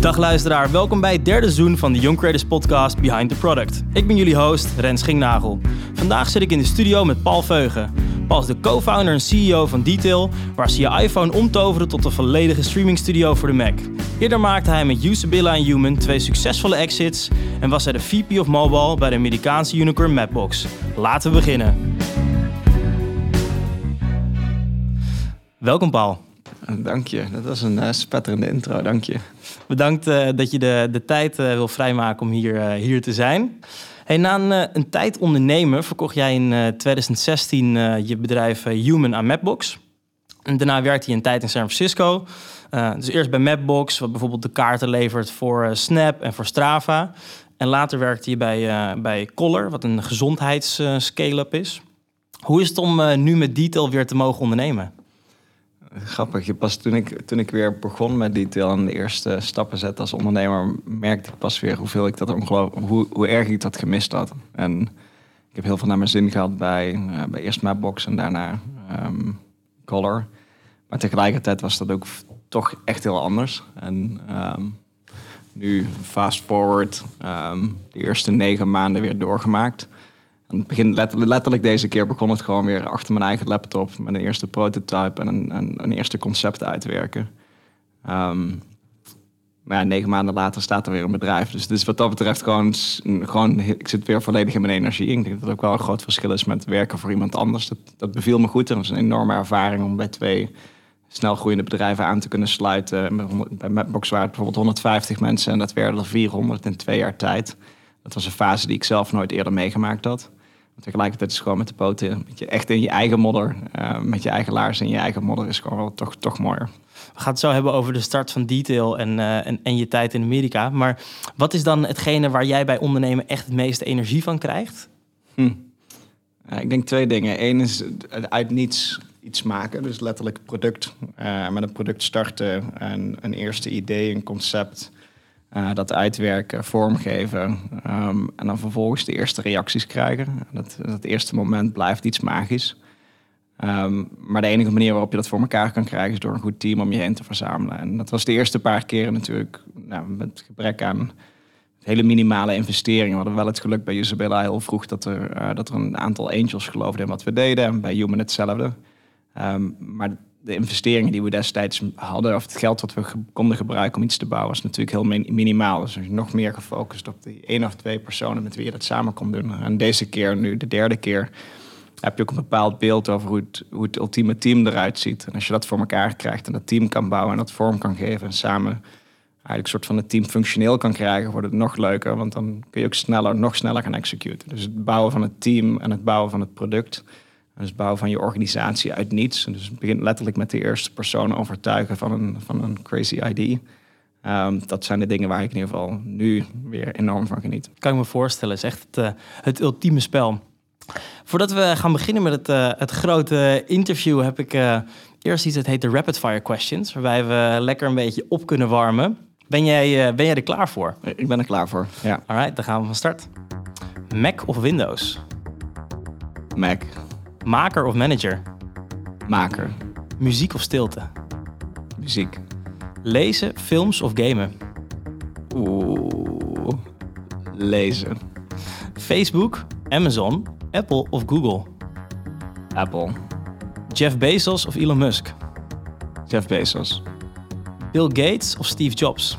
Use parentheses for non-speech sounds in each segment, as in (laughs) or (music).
Dag luisteraar, welkom bij het derde seizoen van de Young Creators podcast Behind the Product. Ik ben jullie host, Rens Schingnagel. Vandaag zit ik in de studio met Paul Veugen. Paul is de co-founder en CEO van Detail, waar ze je iPhone omtoveren tot een volledige streamingstudio voor de Mac. Eerder maakte hij met Usabilla en Human twee succesvolle exits en was hij de VP of Mobile bij de Amerikaanse unicorn Mapbox. Laten we beginnen. Welkom Paul. Dank je. Dat was een uh, spetterende intro. Dank je. Bedankt uh, dat je de, de tijd uh, wil vrijmaken om hier, hier te zijn. Hey, na een, een tijd ondernemen verkocht jij in 2016 je bedrijf Human aan Mapbox. En daarna werkte je een tijd in San Francisco. dus eerst bij Mapbox, wat bijvoorbeeld de kaarten levert voor Snap en voor Strava. En later werkte je bij, bij Collar, wat een gezondheidsscale-up is. Hoe is het om nu met Detail weer te mogen ondernemen? Grappig, pas toen ik, toen ik weer begon met detail en de eerste stappen zette als ondernemer, merkte ik pas weer hoeveel ik dat ongelooflijk, hoe, hoe erg ik dat gemist had. En ik heb heel veel naar mijn zin gehad bij, uh, bij eerst Mapbox en daarna um, Color. Maar tegelijkertijd was dat ook toch echt heel anders. En um, nu fast forward, um, de eerste negen maanden weer doorgemaakt het begin letterlijk deze keer begon het gewoon weer achter mijn eigen laptop met een eerste prototype en een, een, eerste concept uitwerken. Um, maar ja, negen maanden later staat er weer een bedrijf. Dus, dus wat dat betreft gewoon, gewoon, ik zit weer volledig in mijn energie. Ik denk dat dat ook wel een groot verschil is met werken voor iemand anders. Dat, dat beviel me goed. En dat is een enorme ervaring om bij twee snel groeiende bedrijven aan te kunnen sluiten. Bij Mapbox waren het bijvoorbeeld 150 mensen en dat werden er 400 in twee jaar tijd. Dat was een fase die ik zelf nooit eerder meegemaakt had. Tegelijkertijd is het gewoon met de poten, met je echt in je eigen modder, uh, met je eigen laars in je eigen modder, is gewoon wel toch, toch mooier. We gaan het zo hebben over de start van Detail en, uh, en, en, je tijd in Amerika. Maar wat is dan hetgene waar jij bij ondernemen echt het meeste energie van krijgt? Hm. Uh, ik denk twee dingen. Eén is uit niets iets maken, dus letterlijk product. met een product starten, en een eerste idee, een concept uh, dat uitwerken, vormgeven um, en dan vervolgens de eerste reacties krijgen. Dat, dat eerste moment blijft iets magisch. Um, maar de enige manier waarop je dat voor elkaar kan krijgen is door een goed team om je heen te verzamelen. En dat was de eerste paar keren natuurlijk nou, met gebrek aan hele minimale investeringen. We hadden wel het geluk bij Isabella heel vroeg dat er, uh, dat er een aantal angels geloofden in wat we deden. En bij Human hetzelfde. Um, maar de investeringen die we destijds hadden, of het geld wat we konden gebruiken om iets te bouwen, was natuurlijk heel minimaal. Dus nog meer gefocust op die één of twee personen met wie je dat samen kon doen. En deze keer, nu de derde keer, heb je ook een bepaald beeld over hoe het, hoe het ultieme team eruit ziet. En als je dat voor elkaar krijgt en dat team kan bouwen en dat vorm kan geven en samen eigenlijk een soort van het team functioneel kan krijgen, wordt het nog leuker. Want dan kun je ook sneller, nog sneller gaan executen. Dus het bouwen van het team en het bouwen van het product dus bouwen van je organisatie uit niets. Dus het begint letterlijk met de eerste persoon overtuigen van een, van een crazy idea. Um, dat zijn de dingen waar ik in ieder geval nu weer enorm van geniet. Kan ik me voorstellen, is echt het, uh, het ultieme spel. Voordat we gaan beginnen met het, uh, het grote interview, heb ik uh, eerst iets dat heet de Rapid Fire Questions, waarbij we lekker een beetje op kunnen warmen. Ben jij, ben jij er klaar voor? Ik ben er klaar voor, ja. Alright, dan gaan we van start. Mac of Windows? Mac. Maker of manager? Maker. Muziek of stilte? Muziek. Lezen, films of gamen? Oeh, lezen. Facebook, Amazon, Apple of Google? Apple. Jeff Bezos of Elon Musk? Jeff Bezos. Bill Gates of Steve Jobs?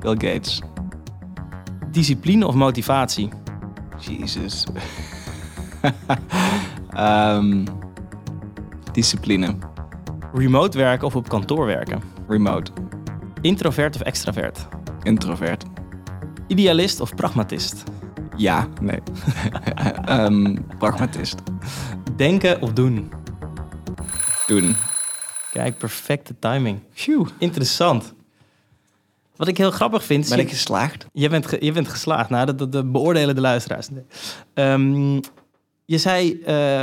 Bill Gates. Discipline of motivatie? Jesus. (laughs) Um, discipline. Remote werken of op kantoor werken? Remote. Introvert of extravert? Introvert. Idealist of pragmatist? Ja, nee. um, (laughs) pragmatist. Denken of doen? Doen. Kijk, perfecte timing. Phew. Interessant. Wat ik heel grappig vind... Ben ik geslaagd? Je bent, ge je bent geslaagd. Nou, dat, dat, beoordelen de luisteraars. Um, je zei uh,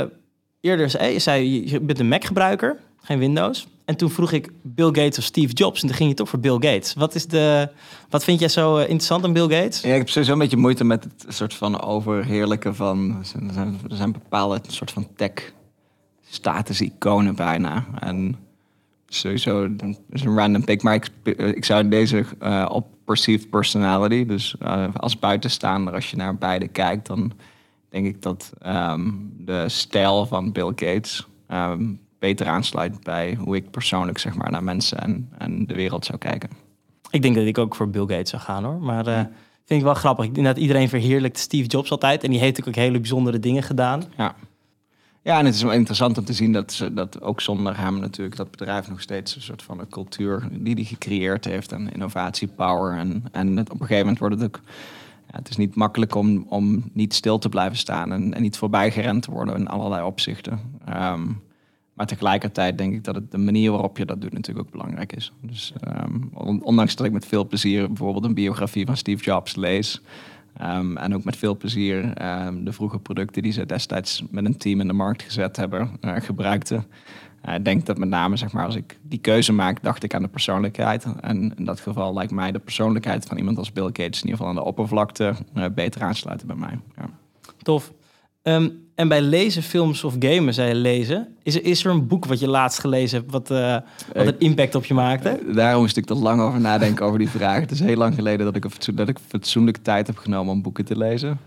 eerder, je zei je bent een Mac-gebruiker, geen Windows. En toen vroeg ik Bill Gates of Steve Jobs. En toen ging je toch voor Bill Gates. Wat, is de, wat vind jij zo interessant aan Bill Gates? Ja, ik heb sowieso een beetje moeite met het soort van overheerlijke van... Er zijn, er zijn bepaalde soort van tech-status-iconen bijna. En sowieso is een random pick. Maar ik, ik zou deze uh, op perceived personality... dus als buitenstaander, als je naar beide kijkt... dan denk ik dat um, de stijl van Bill Gates... Um, beter aansluit bij hoe ik persoonlijk zeg maar, naar mensen en, en de wereld zou kijken. Ik denk dat ik ook voor Bill Gates zou gaan hoor. Maar uh, vind ik wel grappig. Ik denk dat iedereen verheerlijkt Steve Jobs altijd. En die heeft natuurlijk ook hele bijzondere dingen gedaan. Ja. Ja, en het is wel interessant om te zien dat, ze, dat ook zonder hem natuurlijk dat bedrijf nog steeds een soort van een cultuur die hij gecreëerd heeft en innovatiepower. En, en het, op een gegeven moment wordt het ook. Het is niet makkelijk om, om niet stil te blijven staan en, en niet voorbij gerend te worden in allerlei opzichten. Um, maar tegelijkertijd denk ik dat de manier waarop je dat doet natuurlijk ook belangrijk is. Dus um, ondanks dat ik met veel plezier bijvoorbeeld een biografie van Steve Jobs lees. Um, en ook met veel plezier de vroege producten die ze destijds met een team in de markt gezet hebben, uh, gebruikte. Uh, ik denk dat met name, zeg maar, als ik die keuze maak, dacht ik aan de persoonlijkheid. En in dat geval lijkt mij de persoonlijkheid van iemand als Bill Gates in ieder geval aan de oppervlakte uh, beter aansluiten bij mij. Ja. Tof. Um, en bij lezen, films of gamen, zei je lezen. Is er, is er een boek wat je laatst gelezen hebt, wat, uh, wat een impact op je maakte? Daarom moest ik te lang over nadenken over die vraag. Het is heel lang geleden dat ik, een dat ik fatsoenlijke tijd heb genomen om boeken te lezen.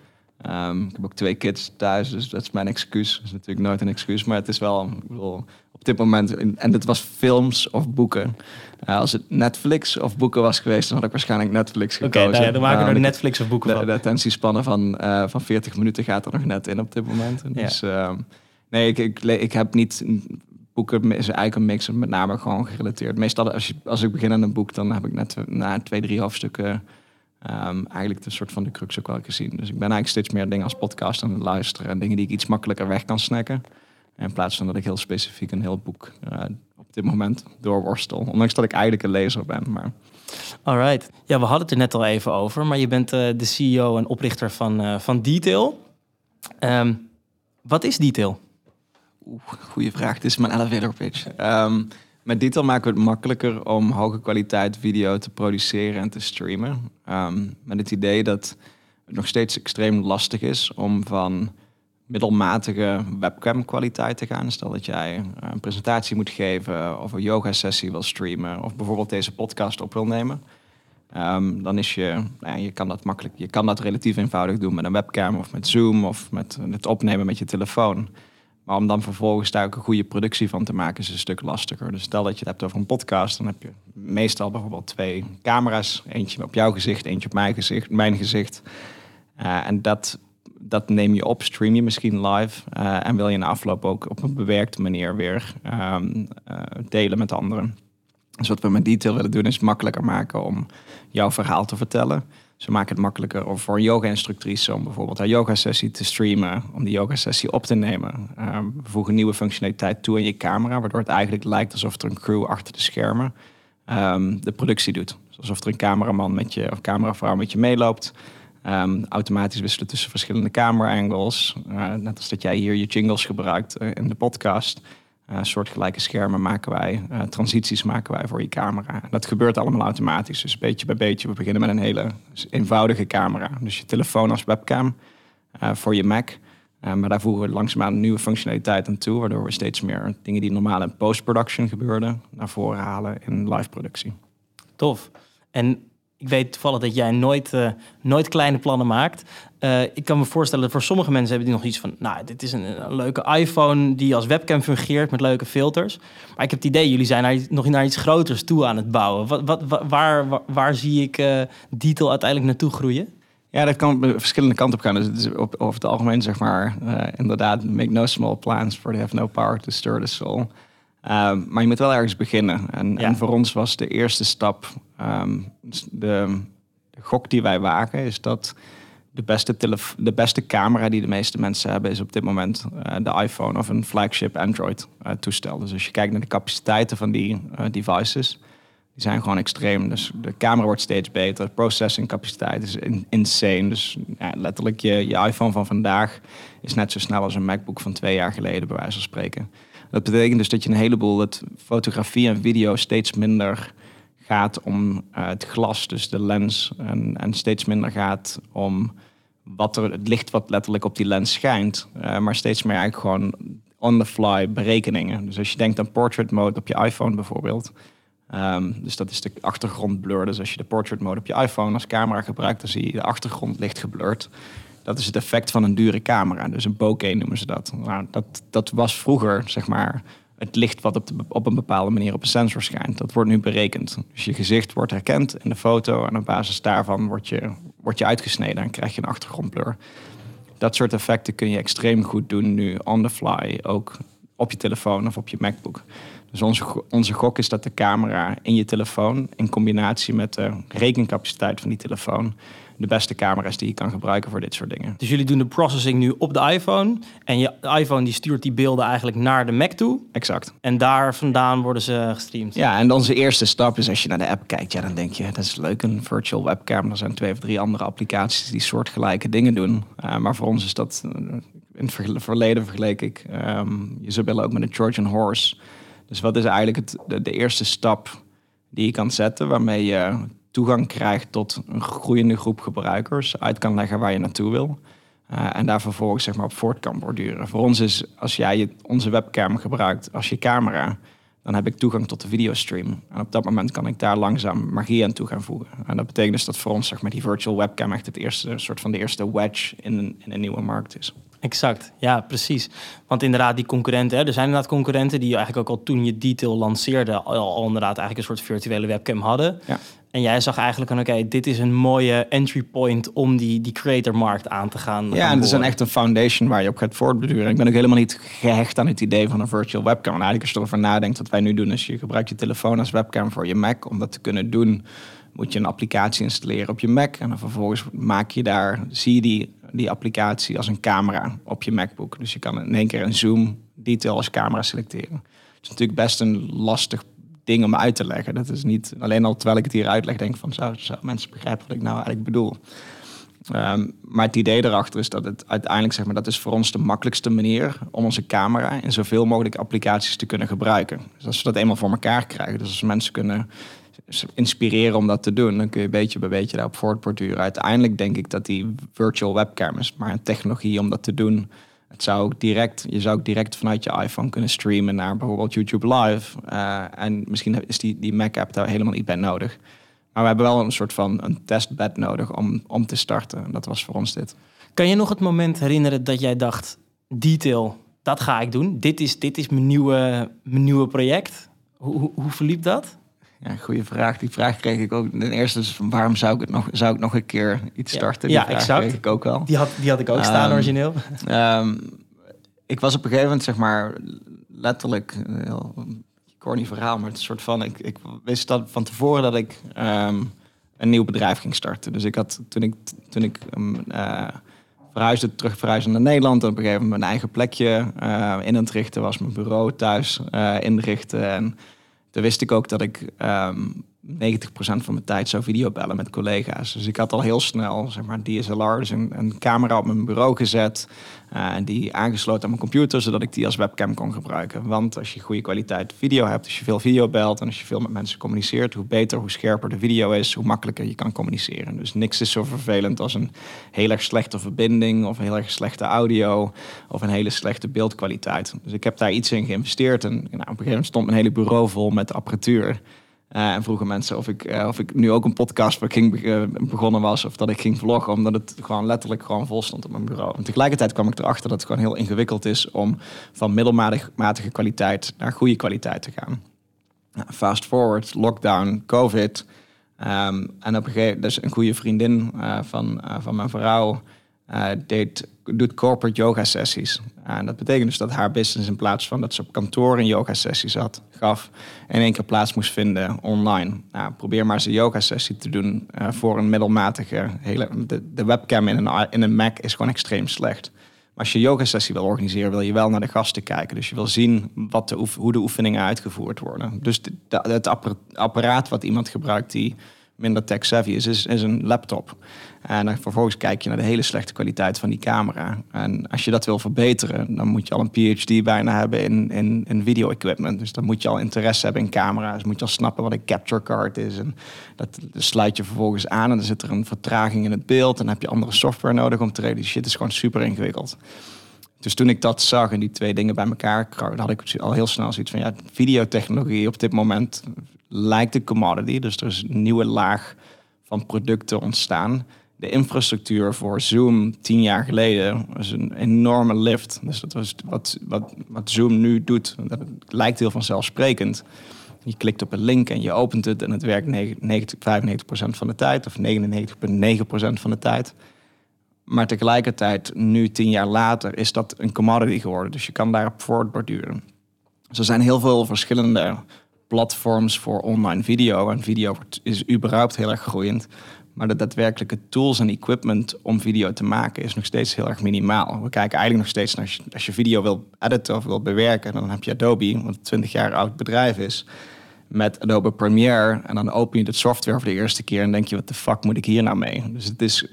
Um, ik heb ook twee kids thuis, dus dat is mijn excuus. Dat is natuurlijk nooit een excuus, maar het is wel... Ik bedoel, dit moment, en dit was films of boeken. Uh, als het Netflix of boeken was geweest, dan had ik waarschijnlijk Netflix gekozen. Oké, okay, dan maken we er Netflix of boeken de, van. De attentiespannen van, uh, van 40 minuten gaat er nog net in op dit moment. Ja. Dus uh, nee, ik, ik, ik, heb niet... Boeken is eigenlijk een mix, met name gewoon gerelateerd. Meestal als, je, als ik begin aan een boek, dan heb ik net na twee, drie hoofdstukken... Um, eigenlijk de soort van de crux ook wel gezien. Dus ik ben eigenlijk steeds meer dingen als podcast aan het luisteren... en dingen die ik iets makkelijker weg kan snacken. In plaats van dat ik heel specifiek een heel boek uh, op dit moment doorworstel. Ondanks dat ik eigenlijk een lezer ben. Maar... Alright. Ja, we hadden het er net al even over. Maar je bent uh, de CEO en oprichter van, uh, van Detail. Um, wat is Detail? Oeh, goeie vraag. Het is mijn elevator pitch. Um, met Detail maken we het makkelijker om hoge kwaliteit video te produceren en te streamen. Um, met het idee dat het nog steeds extreem lastig is om van middelmatige webcam kwaliteit te gaan. Stel dat jij een presentatie moet geven of een yoga sessie wil streamen of bijvoorbeeld deze podcast op wil nemen. Um, dan is je, nou je kan dat makkelijk, je kan dat relatief eenvoudig doen met een webcam of met Zoom of met het opnemen met je telefoon. Maar om dan vervolgens daar ook een goede productie van te maken is een stuk lastiger. Dus stel dat je het hebt over een podcast, dan heb je meestal bijvoorbeeld twee camera's. Eentje op jouw gezicht, eentje op mijn gezicht. Mijn gezicht. Uh, en dat dat neem je op, stream je misschien live. Uh, en wil je de afloop ook op een bewerkte manier weer um, uh, delen met anderen. Dus wat we met Detail willen doen is makkelijker maken om jouw verhaal te vertellen. Ze maken het makkelijker voor een yoga-instructrice om bijvoorbeeld haar yoga-sessie te streamen, om die yoga-sessie op te nemen. Um, we voegen nieuwe functionaliteit toe in je camera, waardoor het eigenlijk lijkt alsof er een crew achter de schermen um, de productie doet. Alsof er een cameraman met je of cameravrouw met je meeloopt. Um, automatisch wisselen tussen verschillende camera-angles. Uh, net als dat jij hier je jingles gebruikt uh, in de podcast. Uh, soortgelijke schermen maken wij, transities maken wij voor je camera. En dat gebeurt allemaal automatisch, dus beetje bij beetje. We beginnen met een hele eenvoudige camera. Dus je telefoon als webcam voor je Mac. maar daar voegen we langzaamaan nieuwe functionaliteit aan toe, waardoor we steeds meer dingen die normaal in post-production gebeurden, naar voren halen in live productie. Tof. En ik weet toevallig dat jij nooit, uh, nooit kleine plannen maakt. Uh, ik kan me voorstellen dat voor sommige mensen hebben die nog iets van... nou, dit is een, leuke iPhone die als webcam fungeert met leuke filters. Maar ik heb het idee, jullie zijn nog naar iets groters toe aan het bouwen. Wat, wat, waar, waar, zie ik uh, Detail uiteindelijk naartoe groeien? Ja, dat kan verschillende kanten op gaan. Dus het is op, over het algemeen zeg maar inderdaad... make no small plans for they have no power to stir the soul... Um, maar je moet wel ergens beginnen. En, ja. en voor ons was de eerste stap, um, de, de, gok die wij wagen, is dat de beste, de beste camera die de meeste mensen hebben, is op dit moment uh, de iPhone of een flagship Android uh, toestel. Dus als je kijkt naar de capaciteiten van die uh, devices, die zijn gewoon extreem. Dus de camera wordt steeds beter, de processing capaciteit is in, insane. Dus ja, letterlijk je, je iPhone van vandaag is net zo snel als een MacBook van twee jaar geleden, bij wijze van spreken. Dat betekent dus dat je een heleboel, het fotografie en video steeds minder gaat om uh, het glas, dus de lens, en, en steeds minder gaat om wat er, het licht wat letterlijk op die lens schijnt, uh, maar steeds meer eigenlijk gewoon on-the-fly berekeningen. Dus als je denkt aan portrait mode op je iPhone bijvoorbeeld, um, dus dat is de achtergrondblur. Dus als je de portrait mode op je iPhone als camera gebruikt, dan zie je de achtergrond licht geblurred. Dat is het effect van een dure camera. Dus een bokeh noemen ze dat. Nou, dat, dat was vroeger, zeg maar, het licht wat op, op een bepaalde manier op een sensor schijnt. Dat wordt nu berekend. Dus je gezicht wordt herkend in de foto en op basis daarvan word je, word je uitgesneden en krijg je een achtergrondblur. Dat soort effecten kun je extreem goed doen nu on the fly, ook op je telefoon of op je MacBook. Dus onze, onze gok is dat de camera in je telefoon in combinatie met de rekencapaciteit van die telefoon de beste camera's die je kan gebruiken voor dit soort dingen. Dus jullie doen de processing nu op de iPhone. En je iPhone die stuurt die beelden eigenlijk naar de Mac toe. Exact. En daar vandaan worden ze gestreamd. Ja, en onze eerste stap is als je naar de app kijkt, ja, dan denk je, dat is leuk, een virtual webcam. Er zijn twee of drie andere applicaties die soortgelijke dingen doen. Uh, maar voor ons is dat, uh, in het verleden vergeleek ik um, je willen ook met een Trojan horse. Dus wat is eigenlijk het, de, de eerste stap die je kan zetten waarmee je toegang krijgt tot een groeiende groep gebruikers, uit kan leggen waar je naartoe wil. Uh, en daar vervolgens zeg maar, op voort kan borduren. Voor ons is, als jij je, onze webcam gebruikt als je camera, dan heb ik toegang tot de videostream. En op dat moment kan ik daar langzaam magie aan toe gaan voegen. En dat betekent dus dat voor ons zeg maar, die virtual webcam echt het eerste soort van de eerste wedge in een, in een nieuwe markt is. Exact, ja, precies. Want inderdaad, die concurrenten, hè, er zijn inderdaad concurrenten die eigenlijk ook al toen je detail lanceerde, al, al inderdaad eigenlijk een soort virtuele webcam hadden. Ja. En jij zag eigenlijk van, oké, dit is een mooie entry point om die, die creatormarkt aan te gaan. Ja, en het is een echt een foundation waar je op gaat voortbeduren. Ik ben ook helemaal niet gehecht aan het idee van een virtual webcam. En eigenlijk als je erover nadenkt, wat wij nu doen, is je gebruikt je telefoon als webcam voor je Mac. Om dat te kunnen doen, moet je een applicatie installeren op je Mac. En dan vervolgens maak je daar, zie je die, die applicatie als een camera op je MacBook. Dus je kan in één keer een zoom detail als camera selecteren. Het is natuurlijk best een lastig ding om uit te leggen. Dat is niet alleen al terwijl ik het hier uitleg, denk van zou, mensen begrijpen wat ik nou eigenlijk bedoel. Um, maar het idee erachter is dat het uiteindelijk, zeg maar, dat is voor ons de makkelijkste manier om onze camera in zoveel mogelijk applicaties te kunnen gebruiken. Dus als we dat eenmaal voor elkaar krijgen, dus als mensen kunnen inspireren om dat te doen, dan kun je beetje bij beetje daarop voortborduren. Uiteindelijk denk ik dat die virtual webcam is maar een technologie om dat te doen het zou ook direct, je zou ook direct vanuit je iPhone kunnen streamen naar bijvoorbeeld YouTube Live. Uh, en misschien is die, die Mac-app daar helemaal niet bij nodig. Maar we hebben wel een soort van een testbed nodig om, om te starten. En dat was voor ons dit. Kan je nog het moment herinneren dat jij dacht, detail, dat ga ik doen. Dit is, dit is mijn, nieuwe, mijn nieuwe project. Hoe, hoe, hoe verliep dat? Ja, goede vraag. Die vraag kreeg ik ook. Ten eerste is waarom zou ik het nog, zou ik nog een keer iets starten? Ja, exact. Kreeg ik ook wel. Die had, die had ik ook staan um, origineel. Um, ik was op een gegeven moment, zeg maar, letterlijk, een heel corny verhaal, maar het is soort van, ik, ik wist dat van tevoren dat ik um, een nieuw bedrijf ging starten. Dus ik had, toen ik, toen ik uh, verhuisde, terug verhuisde naar Nederland, op een gegeven moment mijn eigen plekje uh, in het richten was, mijn bureau thuis uh, inrichten en toen wist ik ook dat ik um, 90% van mijn tijd zou videobellen met collega's. Dus ik had al heel snel zeg maar, DSLR, dus een, een camera op mijn bureau gezet. Uh, die aangesloten aan mijn computer, zodat ik die als webcam kon gebruiken. Want als je goede kwaliteit video hebt, als je veel video belt en als je veel met mensen communiceert, hoe beter, hoe scherper de video is, hoe makkelijker je kan communiceren. Dus niks is zo vervelend als een heel erg slechte verbinding of een heel erg slechte audio of een hele slechte beeldkwaliteit. Dus ik heb daar iets in geïnvesteerd en nou, op een gegeven moment stond mijn hele bureau vol met apparatuur. Uh, en vroegen mensen of ik, uh, of ik nu ook een podcast ging, uh, begonnen was of dat ik ging vloggen, omdat het gewoon letterlijk gewoon vol stond op mijn bureau. En tegelijkertijd kwam ik erachter dat het gewoon heel ingewikkeld is om van middelmatige kwaliteit naar goede kwaliteit te gaan. Nou, fast forward, lockdown, COVID. Um, en op een gegeven moment, dus een goede vriendin van, van mijn vrouw deed doet corporate yoga sessies. En dat betekent dus dat haar business in plaats van dat ze op kantoor een yoga sessie zat, gaf, in één keer plaats moest vinden online. Nou, probeer maar eens een yoga sessie te doen uh, voor een middelmatige hele. De, webcam in een, in een Mac is gewoon extreem slecht. Maar als je yoga sessie wil organiseren, wil je wel naar de gasten kijken. Dus je wil zien wat de hoe de oefeningen uitgevoerd worden. Dus het apparaat wat iemand gebruikt die minder tech-savvy is, is, is een laptop. En dan vervolgens kijk je naar de hele slechte kwaliteit van die camera. En als je dat wil verbeteren, dan moet je al een PhD bijna hebben in, in, in video-equipment. Dus dan moet je al interesse hebben in camera's. Moet je al snappen wat een capture card is. En dat sluit je vervolgens aan en dan zit er een vertraging in het beeld. En dan heb je andere software nodig om te realiseren. Die shit is gewoon super ingewikkeld. Dus toen ik dat zag en die twee dingen bij elkaar, had ik al heel snel zoiets van ja, videotechnologie op dit moment lijkt een commodity. Dus er is een nieuwe laag van producten ontstaan. De infrastructuur voor Zoom tien jaar geleden was een enorme lift. Dus dat was wat, wat, wat Zoom nu doet. Dat lijkt heel vanzelfsprekend. Je klikt op een link en je opent het en het werkt 90, 95% van de tijd of 99,9% van de tijd. Maar tegelijkertijd, nu tien jaar later, is dat een commodity geworden. Dus je kan daarop voortborduren. Dus er zijn heel veel verschillende platforms voor online video. En video is überhaupt heel erg groeiend. Maar de daadwerkelijke tools en equipment om video te maken is nog steeds heel erg minimaal. We kijken eigenlijk nog steeds naar als je, als je video wil editen of wil bewerken, dan heb je Adobe, wat een 20 jaar oud bedrijf is met Adobe Premiere. En dan open je de software voor de eerste keer en denk je, wat de fuck moet ik hier nou mee? Dus het is,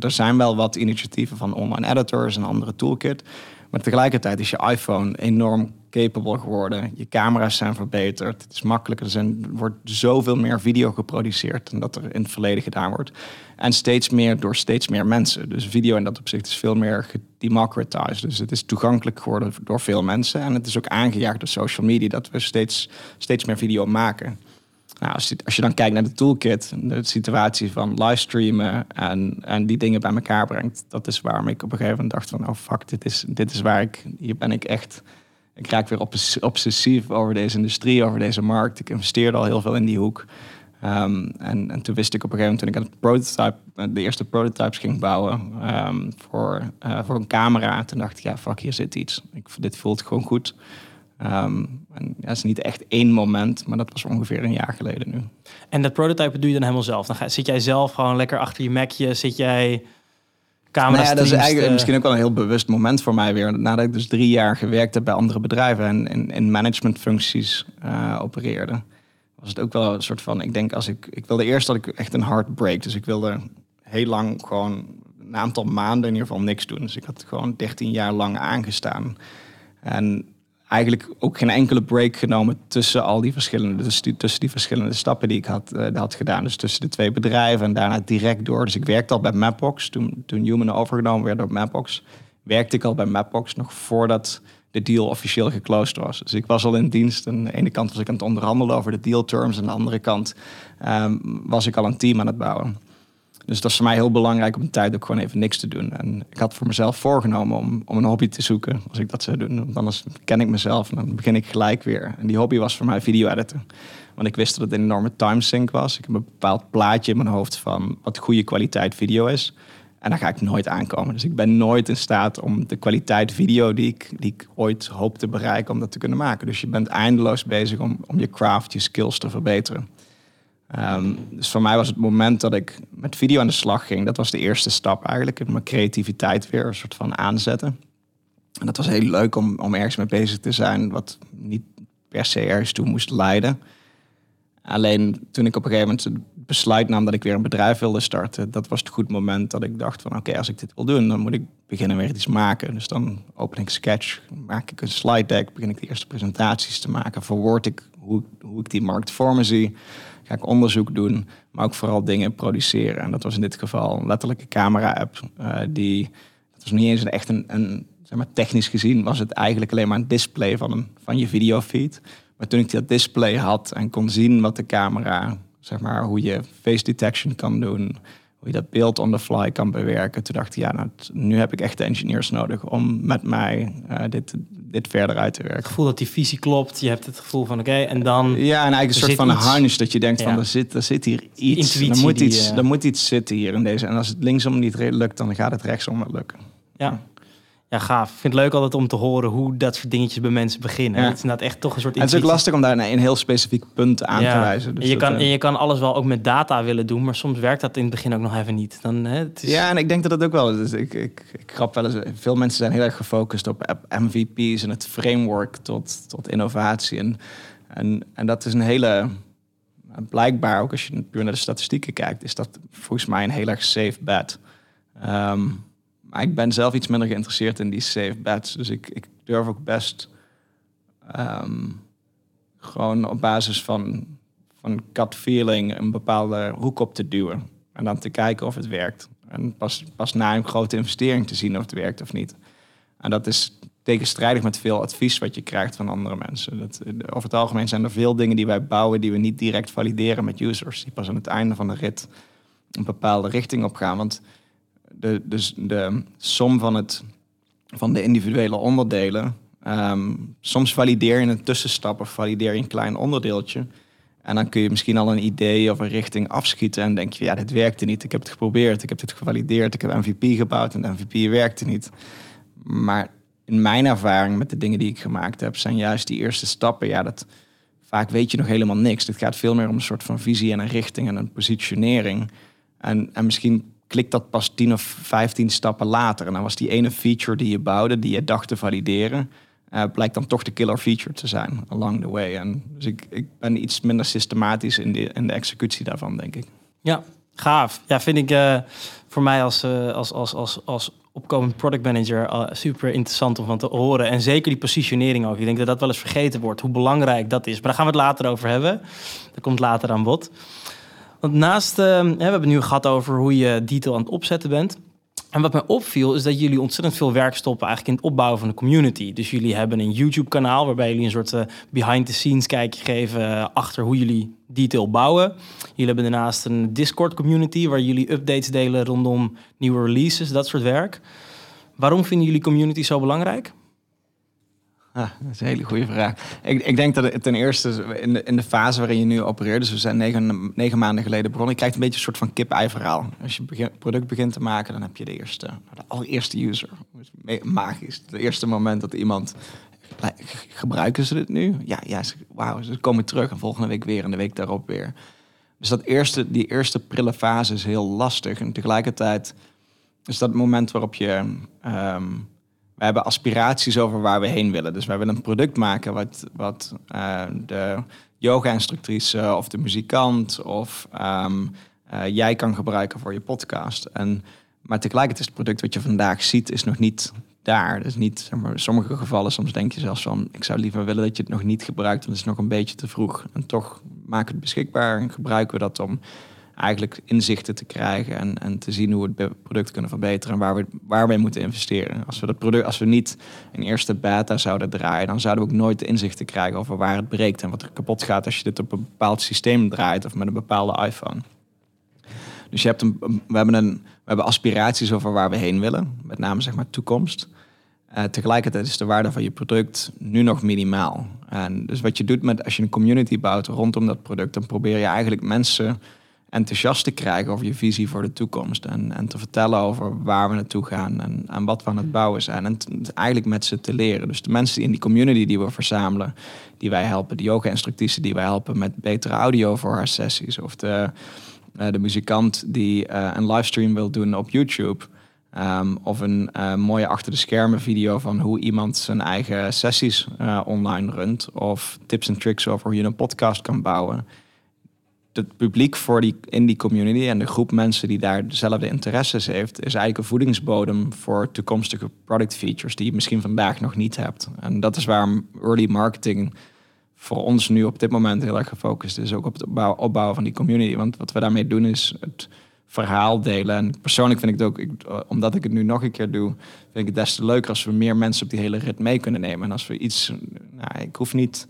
er, zijn wel wat initiatieven van online editors en andere toolkit. Maar tegelijkertijd is je iPhone enorm capable geworden. Je camera's zijn verbeterd. Het is makkelijker. Er, zijn, wordt zoveel meer video geproduceerd dan dat er in het verleden gedaan wordt. En steeds meer door steeds meer mensen. Dus video in dat opzicht is veel meer gedemocratized. Dus het is toegankelijk geworden door veel mensen. En het is ook aangejaagd door social media dat we steeds, steeds meer video maken. Nou, als, je, als je dan kijkt naar de toolkit, de situatie van livestreamen en, en die dingen bij elkaar brengt, dat is waarom ik op een gegeven moment dacht van, oh fuck, dit is, dit is waar ik, hier ben ik echt, ik raak weer obsessief over deze industrie, over deze markt. Ik investeerde al heel veel in die hoek. Um, en, en toen wist ik op een gegeven moment, toen ik prototype, de eerste prototypes ging bouwen um, voor, uh, voor een camera, toen dacht ik, ja fuck, hier zit iets. Ik, dit voelt gewoon goed. Um, en dat is niet echt één moment, maar dat was ongeveer een jaar geleden nu. En dat prototype doe je dan helemaal zelf? Dan zit jij zelf gewoon lekker achter je Macje? Zit jij nou ja, dat is eigenlijk misschien ook wel een heel bewust moment voor mij weer. Nadat ik dus drie jaar gewerkt heb bij andere bedrijven en in, in managementfuncties uh, opereerde, was het ook wel een soort van, ik denk als ik, ik wilde eerst dat ik echt een hard break. Dus ik wilde heel lang gewoon een aantal maanden in ieder geval niks doen. Dus ik had gewoon 13 jaar lang aangestaan. En eigenlijk ook geen enkele break genomen tussen al die verschillende, dus tussen die verschillende stappen die ik had, uh, had gedaan. Dus tussen de twee bedrijven en daarna direct door. Dus ik werkte al bij Mapbox. Toen, toen Human overgenomen werd door Mapbox, werkte ik al bij Mapbox nog voordat de deal officieel geclosed was. Dus ik was al in dienst. Aan de ene kant was ik aan het onderhandelen over de deal terms. En aan de andere kant um, was ik al een team aan het bouwen. Dus dat is voor mij heel belangrijk om een tijd ook gewoon even niks te doen. En ik had voor mezelf voorgenomen om, om een hobby te zoeken als ik dat zou doen. Want anders ken ik mezelf en dan begin ik gelijk weer. En die hobby was voor mij video editen. Want ik wist dat het een enorme timesink was. Ik heb een bepaald plaatje in mijn hoofd van wat goede kwaliteit video is. En daar ga ik nooit aankomen. Dus ik ben nooit in staat om de kwaliteit video die ik, die ik ooit hoop te bereiken, om dat te kunnen maken. Dus je bent eindeloos bezig om, om je craft, je skills te verbeteren. Um, dus voor mij was het moment dat ik met video aan de slag ging, dat was de eerste stap eigenlijk. Mijn creativiteit weer een soort van aanzetten. En dat was heel leuk om, om ergens mee bezig te zijn, wat niet per se ergens toe moest leiden. Alleen toen ik op een gegeven moment besluit nam dat ik weer een bedrijf wilde starten, dat was het goed moment dat ik dacht van oké, als ik dit wil doen, dan moet ik beginnen weer iets maken. Dus dan open ik Sketch, maak ik een slide deck, begin ik de eerste presentaties te maken, verwoord ik hoe, hoe ik die markt voor me zie ga ik onderzoek doen, maar ook vooral dingen produceren. En dat was in dit geval een letterlijke camera-app. Uh, die, dat was niet eens een, echt een, een, zeg maar technisch gezien, was het eigenlijk alleen maar een display van, een, van je videofeed. Maar toen ik dat display had en kon zien wat de camera, zeg maar, hoe je face detection kan doen, hoe je dat beeld on the fly kan bewerken. Toen dacht ik, ja, nou, nu heb ik echt de engineers nodig om met mij uh, dit, dit verder uit te werken. Het gevoel dat die visie klopt, je hebt het gevoel van oké, en dan... Ja, en eigenlijk een soort van een hunch dat je denkt van er zit, er zit hier iets, er moet, iets, uh... er moet iets zitten hier in deze. En als het linksom niet lukt, dan gaat het rechtsom wel lukken. Ja. Ja, gaaf. Ik vind het leuk altijd om te horen hoe dat soort dingetjes bij mensen beginnen. Het is inderdaad echt toch een soort. En het is ook lastig om daar een heel specifiek punt aan te wijzen. Dus en, je kan, eh, en je kan alles wel ook met data willen doen, maar soms werkt dat in het begin ook nog even niet. Dan, hè, het is... Ja, en ik denk dat het ook wel is. Ik, ik, ik grap wel eens. Veel mensen zijn heel erg gefocust op MVP's en het framework tot, tot innovatie. En, en, en dat is een hele blijkbaar, ook als je puur naar de statistieken kijkt, is dat volgens mij een heel erg safe bet. Ehm, maar ik ben zelf iets minder geïnteresseerd in die safe bets. Dus ik, ik durf ook best ehm, gewoon op basis van, van gut feeling een bepaalde hoek op te duwen. En dan te kijken of het werkt. En pas, pas na een grote investering te zien of het werkt of niet. En dat is tegenstrijdig met veel advies wat je krijgt van andere mensen. Dat, over het algemeen zijn er veel dingen die wij bouwen die we niet direct valideren met users. Die pas aan het einde van de rit een bepaalde richting op gaan. Want de, dus de som van, het, van de individuele onderdelen. Ehm, soms valideer je een tussenstap of valideer je een klein onderdeeltje. En dan kun je misschien al een idee of een richting afschieten. En denk je, ja, dit werkte niet. Ik heb het geprobeerd, ik heb dit gevalideerd, ik heb MVP gebouwd en de MVP werkte niet. Maar in mijn ervaring met de dingen die ik gemaakt heb, zijn juist die eerste stappen. Ja, dat vaak weet je nog helemaal niks. Het gaat veel meer om een soort van visie en een richting en een positionering. En, en misschien klikt dat pas 10 of 15 stappen later. En dan was die ene feature die je bouwde, die je dacht te valideren, uh, blijkt dan toch de killer feature te zijn along the way. En dus ik, ik ben iets minder systematisch in de, in de executie daarvan, denk ik. Ja, gaaf. Ja, vind ik uh, voor mij als, uh, als, als, als, als opkomend product manager super interessant om van te horen. En zeker die positionering ook. Ik denk dat dat wel eens vergeten wordt, hoe belangrijk dat is. Maar daar gaan we het later over hebben. Dat komt later aan bod. Want naast, uh, we hebben nu gehad over hoe je detail aan het opzetten bent. En wat mij opviel is dat jullie ontzettend veel werk stoppen eigenlijk in het opbouwen van de community. Dus jullie hebben een YouTube-kanaal waarbij jullie een soort uh, behind-the-scenes kijkje geven uh, achter hoe jullie detail bouwen. Jullie hebben daarnaast een Discord-community waar jullie updates delen rondom nieuwe releases, dat soort werk. Waarom vinden jullie community zo belangrijk? Ah, dat is een hele goede vraag. Ik, ik denk dat het ten eerste in de, in de fase waarin je nu opereert, dus we zijn negen, negen maanden geleden begonnen, je krijgt een beetje een soort van kip-ei verhaal. Als je een product begint te maken, dan heb je de eerste, de allereerste user. Magisch. Het eerste moment dat iemand gebruiken ze dit nu? Ja, ja wauw, ze komen terug en volgende week weer en de week daarop weer. Dus dat eerste, die eerste prille fase is heel lastig. En tegelijkertijd is dat het moment waarop je um, we hebben aspiraties over waar we heen willen. Dus wij willen een product maken wat, wat uh, de yoga-instructrice of de muzikant of um, uh, jij kan gebruiken voor je podcast. En, maar tegelijkertijd is het product wat je vandaag ziet, is nog niet daar. Dus niet, zeg maar, in sommige gevallen, soms denk je zelfs van, ik zou liever willen dat je het nog niet gebruikt, want het is nog een beetje te vroeg. En toch maak het beschikbaar en gebruiken we dat om eigenlijk inzichten te krijgen en, en te zien hoe we het product kunnen verbeteren en waar we, waar we moeten investeren. Als we, dat product, als we niet een eerste beta zouden draaien, dan zouden we ook nooit de inzichten krijgen over waar het breekt en wat er kapot gaat als je dit op een bepaald systeem draait of met een bepaalde iPhone. Dus je hebt een, we, hebben een, we hebben aspiraties over waar we heen willen, met name zeg maar toekomst. Uh, tegelijkertijd is de waarde van je product nu nog minimaal. En dus wat je doet met als je een community bouwt rondom dat product, dan probeer je eigenlijk mensen enthousiast te krijgen over je visie voor de toekomst. En, en te vertellen over waar we naartoe gaan en, en wat we aan het bouwen zijn. En eigenlijk met ze te leren. Dus de mensen in die community die we verzamelen, die wij helpen, de yoga-instructrice die wij helpen met betere audio voor haar sessies. Of de, uh, de muzikant die uh, een livestream wil doen op YouTube. Um, of een uh, mooie achter de schermen video van hoe iemand zijn eigen sessies online runt. Of tips en tricks over hoe je een podcast kan bouwen het publiek voor die, in die community en de groep mensen die daar dezelfde interesses heeft, is eigenlijk een voedingsbodem voor toekomstige product features die je misschien vandaag nog niet hebt. En dat is waarom early marketing voor ons nu op dit moment heel erg gefocust is, ook op het opbouwen, van die community. Want wat we daarmee doen is het verhaal delen. En persoonlijk vind ik het ook, ik, omdat ik het nu nog een keer doe, vind ik het des te leuker als we meer mensen op die hele rit mee kunnen nemen. En als we iets, nou, ik hoef niet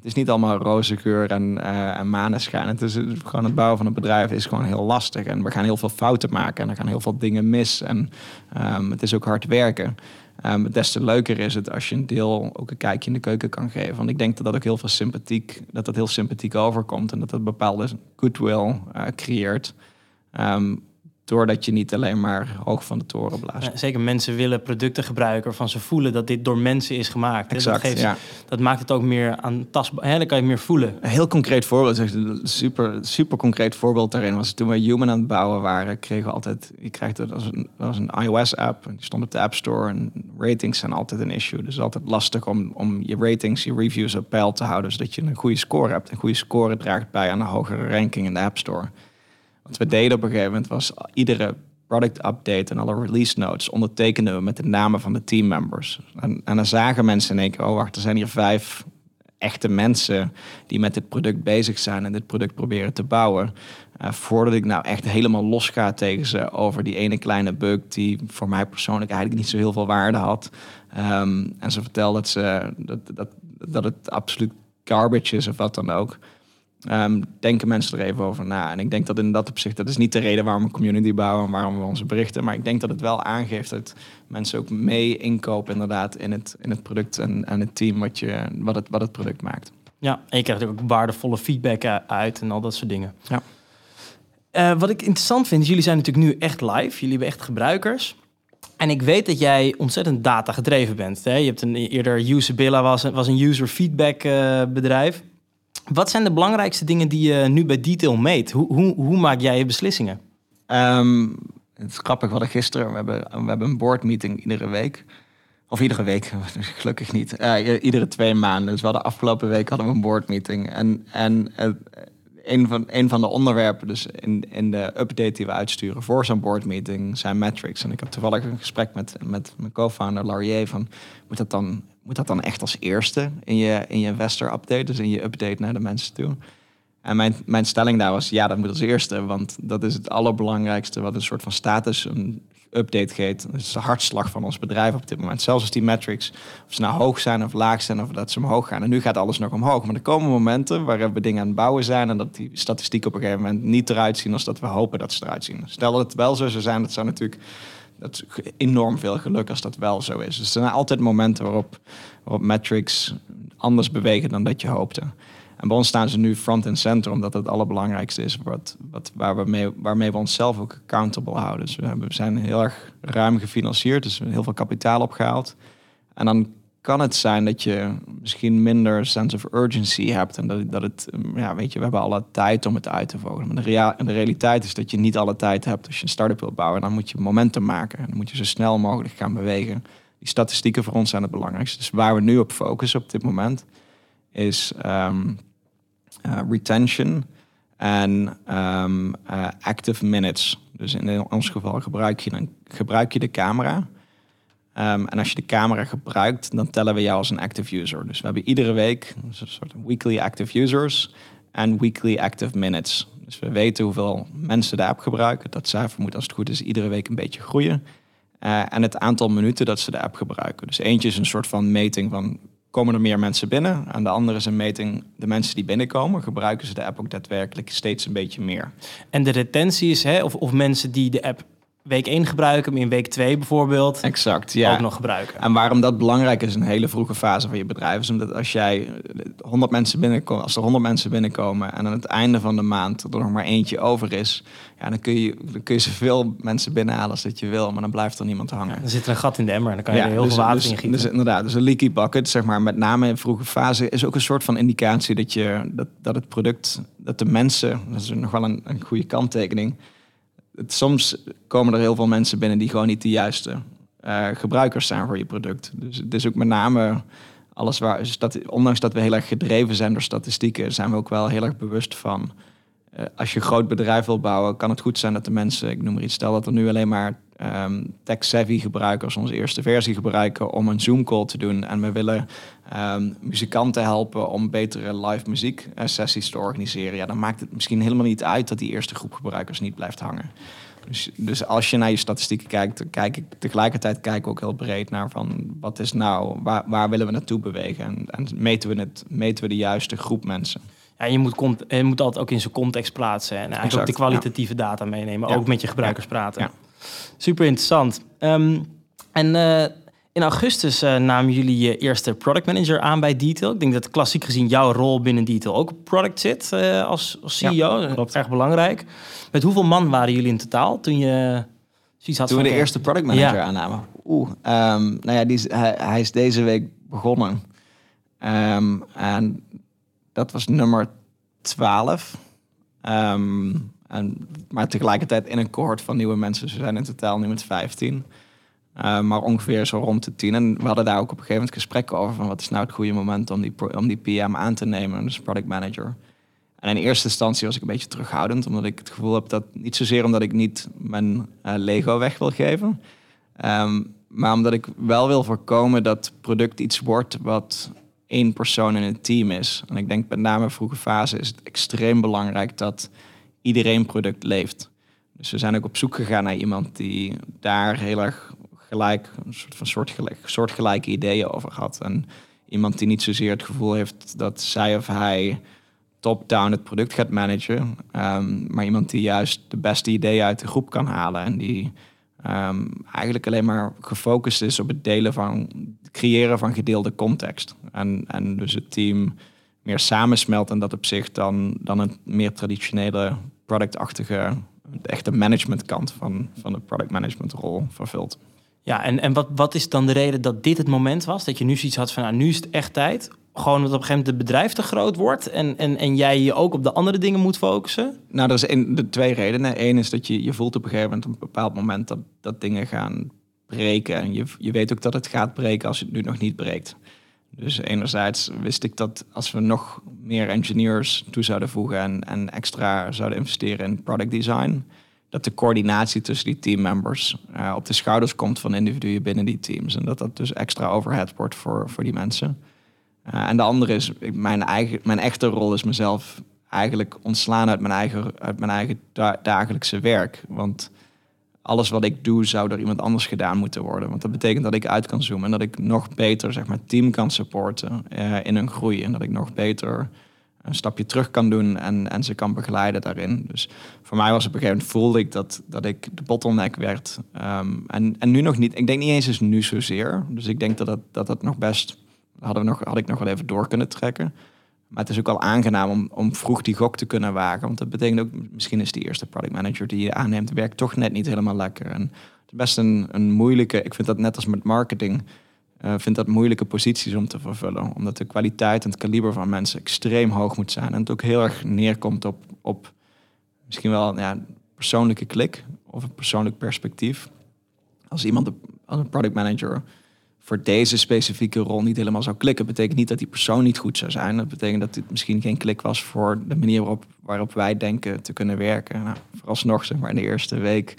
het is niet allemaal roze geur en, uh, en maneschijn. Het is gewoon het bouwen van een bedrijf is gewoon heel lastig. En we gaan heel veel fouten maken en er gaan heel veel dingen mis. En um, het is ook hard werken. Um, des te leuker is het als je een deel ook een kijkje in de keuken kan geven. Want ik denk dat dat ook heel veel sympathiek, dat dat heel sympathiek overkomt. En dat dat bepaalde goodwill uh, creëert. Um, Doordat je niet alleen maar hoog van de toren blaast. zeker mensen willen producten gebruiken waarvan ze voelen dat dit door mensen is gemaakt. Exact, dat, ja. dat maakt het ook meer aantastbaar. Hè? Dan kan je meer voelen. Een heel concreet voorbeeld, een super, super concreet voorbeeld daarin was toen we Human aan het bouwen waren, kregen we altijd, je krijgt het als een, als een iOS-app. Die stond op de App Store en ratings zijn altijd een issue. Dus altijd lastig om, om je ratings, je reviews op peil te houden, zodat je een goede score hebt. Een goede score draagt bij aan een hogere ranking in de App Store. Wat we deden op een gegeven moment was iedere product update en alle release notes ondertekenden we met de namen van de teammembers. En, en dan zagen mensen in één keer, oh wacht, er zijn hier vijf echte mensen die met dit product bezig zijn en dit product proberen te bouwen. Uh, voordat ik nou echt helemaal los ga tegen ze over die ene kleine bug die voor mij persoonlijk eigenlijk niet zo heel veel waarde had. Ehm, en ze vertelde dat, ze, dat, dat, dat het absoluut garbage is of wat dan ook. Um, denken mensen er even over na. En ik denk dat in dat opzicht, dat is niet de reden waarom we community bouwen en waarom we onze berichten. Maar ik denk dat het wel aangeeft dat mensen ook mee inkopen inderdaad in het, in het product en, en het team wat, je, wat, het, wat het product maakt. Ja, en je krijgt ook waardevolle feedback uit en al dat soort dingen. Ja. Uh, wat ik interessant vind, is jullie zijn natuurlijk nu echt live. Jullie hebben echt gebruikers. En ik weet dat jij ontzettend data gedreven bent. Hè? Je hebt een eerder Usabilla was, was een user feedback uh, bedrijf. Wat zijn de belangrijkste dingen die je nu bij Detail meet? Hoe, hoe, hoe maak jij je beslissingen? Um, het is grappig, we hadden gisteren, we hebben, we hebben een board meeting iedere week. Of iedere week, (laughs) gelukkig niet. Uh, iedere twee maanden. Dus we hadden afgelopen week hadden we een board meeting. En, en een, van, een van de onderwerpen dus in, in de update die we uitsturen voor zo'n board meeting zijn metrics. En ik heb toevallig een gesprek met, met mijn co-founder Laurier van moet dat dan moet dat dan echt als eerste in je, in je investor update, dus in je update naar de mensen toe? En mijn, mijn stelling daar was, ja, dat moet als eerste, want dat is het allerbelangrijkste wat een soort van status een update geeft. Dat is de hartslag van ons bedrijf op dit moment. Zelfs als die metrics, of ze nou hoog zijn of laag zijn, of dat ze omhoog gaan. En nu gaat alles nog omhoog. Maar er komen momenten waar we dingen aan het bouwen zijn en dat die statistieken op een gegeven moment niet eruit zien als dat we hopen dat ze eruit zien. Stel dat het wel zo zou zijn, dat zou natuurlijk dat is enorm veel geluk als dat wel zo is. Dus er zijn altijd momenten waarop, waarop metrics anders bewegen dan dat je hoopte. En bij ons staan ze nu front en center, omdat het het allerbelangrijkste is wat, wat, waar we mee, waarmee we onszelf ook accountable houden. Dus we, hebben, we zijn heel erg ruim gefinancierd, dus heel veel kapitaal opgehaald. En dan kan het zijn dat je misschien minder sense of urgency hebt. En dat, dat het, ja, weet je, we hebben alle tijd om het uit te voeren. Maar de, rea de realiteit is dat je niet alle tijd hebt als je een start-up wilt bouwen. Dan moet je momentum maken. En dan moet je zo snel mogelijk gaan bewegen. Die statistieken voor ons zijn het belangrijkste. Dus waar we nu op focussen op dit moment is um, uh, retention en um, uh, active minutes. Dus in ons geval gebruik je, gebruik je de camera. Um, en als je de camera gebruikt, dan tellen we jou als een active user. Dus we hebben iedere week een soort weekly active users en weekly active minutes. Dus we weten hoeveel mensen de app gebruiken. Dat cijfer moet als het goed is iedere week een beetje groeien. Uh, en het aantal minuten dat ze de app gebruiken. Dus eentje is een soort van meting van komen er meer mensen binnen. En de andere is een meting, de mensen die binnenkomen, gebruiken ze de app ook daadwerkelijk steeds een beetje meer. En de retentie is, hè, of, of mensen die de app week 1 gebruiken, maar in week 2 bijvoorbeeld exact, ja. ook nog gebruiken. En waarom dat belangrijk is in een hele vroege fase van je bedrijf, is omdat als jij 100 mensen binnenkomen, als er 100 mensen binnenkomen en aan het einde van de maand er nog maar eentje over is, ja, dan kun je, dan kun je zoveel mensen binnenhalen als dat je wil, maar dan blijft er niemand hangen. Ja, dan zit er een gat in de emmer en dan kan je er heel dus, veel water dus, in gieten. Dus inderdaad, dus een leaky bucket, zeg maar, met name in vroege fase, is ook een soort van indicatie dat, je, dat, dat het product, dat de mensen, dat is nog wel een, een goede kanttekening, soms komen er heel veel mensen binnen die gewoon niet de juiste uh, gebruikers zijn voor je product. Dus het is ook met name alles waar, ondanks dat we heel erg gedreven zijn door statistieken, zijn we ook wel heel erg bewust van. Uh, als je een groot bedrijf wil bouwen, kan het goed zijn dat de mensen, ik noem maar iets, stel dat er nu alleen maar um, tech-savvy gebruikers onze eerste versie gebruiken om een Zoom-call te doen. En we willen um, muzikanten helpen om betere live muziek sessies te organiseren. Ja, dan maakt het misschien helemaal niet uit dat die eerste groep gebruikers niet blijft hangen. Dus, dus als je naar je statistieken kijkt, kijk ik tegelijkertijd kijk ik ook heel breed naar van wat is nou, waar, waar willen we naartoe bewegen? En, en meten, we het, meten we de juiste groep mensen. Ja, je moet, je moet altijd ook in zijn context plaatsen en eigenlijk ook de kwalitatieve data meenemen, ook met je gebruikers praten. Super interessant. Um, en uh, in augustus uh, namen jullie je eerste product manager aan bij Detail. Ik denk dat klassiek gezien jouw rol binnen Detail ook op product zit uh, als, als, CEO. Ja, Erg belangrijk. Met hoeveel man waren jullie in totaal toen je zoiets had? Toen we de eerste product manager aannamen. Oeh, um, nou ja, die, hij, hij, is deze week begonnen. Um, en dat was nummer 12. Um, en, maar tegelijkertijd in een cohort van nieuwe mensen. Ze zijn in totaal nu met 15. Uh, maar ongeveer zo rond de tien. En we hadden daar ook op een gegeven moment gesprekken over van wat is nou het goede moment om die, om die PM aan te nemen, dus product manager. En in eerste instantie was ik een beetje terughoudend, omdat ik het gevoel heb dat niet zozeer omdat ik niet mijn uh, Lego weg wil geven, um, maar omdat ik wel wil voorkomen dat product iets wordt wat één persoon in een team is. En ik denk met name vroege fase is het extreem belangrijk dat iedereen product leeft. Dus we zijn ook op zoek gegaan naar iemand die daar heel erg gelijk, een soort van soortgelijk, soortgelijke ideeën over had. En iemand die niet zozeer het gevoel heeft dat zij of hij top-down het product gaat managen. Um, maar iemand die juist de beste ideeën uit de groep kan halen. En die um, eigenlijk alleen maar gefocust is op het delen van creëren van gedeelde context. En, en dus het team meer samensmelt en dat op zich dan, dan een meer traditionele productachtige, de echte managementkant van, van de product management rol vervult. Ja, en, en wat, wat is dan de reden dat dit het moment was? Dat je nu zoiets had van, nou, nu is het echt tijd? Gewoon dat op een gegeven moment het bedrijf te groot wordt en, en, en jij je ook op de andere dingen moet focussen? Nou, er zijn de twee redenen. Eén is dat je, je voelt op een gegeven moment, op een bepaald moment, dat, dat dingen gaan breken. En je, je weet ook dat het gaat breken als het nu nog niet breekt. Dus enerzijds wist ik dat als we nog meer engineers toe zouden voegen en, en extra zouden investeren in product design, dat de coördinatie tussen die teammembers uh, op de schouders komt van individuen binnen die teams. En dat dat dus extra overhead wordt voor, voor die mensen. Uh, en de andere is, mijn, eigen, mijn echte rol is mezelf eigenlijk ontslaan uit mijn eigen, uit mijn eigen dagelijkse werk. Want alles wat ik doe zou door iemand anders gedaan moeten worden. Want dat betekent dat ik uit kan zoomen en dat ik nog beter zeg maar, team kan supporten uh, in hun groei. En dat ik nog beter een stapje terug kan doen en, en ze kan begeleiden daarin. Dus voor mij was op een gegeven moment voelde ik dat, dat ik de bottleneck werd. Um, en, en nu nog niet. Ik denk niet eens is nu zozeer. Dus ik denk dat dat, dat, dat nog best hadden we nog, had ik nog wel even door kunnen trekken. Maar het is ook wel aangenaam om, om vroeg die gok te kunnen wagen. Want dat betekent ook, misschien is die eerste product manager die je aanneemt, werkt toch net niet helemaal lekker. En het is best een, een moeilijke, ik vind dat net als met marketing, uh, vind dat moeilijke posities om te vervullen. Omdat de kwaliteit en het kaliber van mensen extreem hoog moet zijn. En het ook heel erg neerkomt op, op misschien wel ja, persoonlijke klik of een persoonlijk perspectief. Als iemand, als een product manager voor deze specifieke rol niet helemaal zou klikken, betekent niet dat die persoon niet goed zou zijn. Dat betekent dat dit misschien geen klik was voor de manier waarop, waarop wij denken te kunnen werken. Nou, vooralsnog, zeg maar, in de eerste week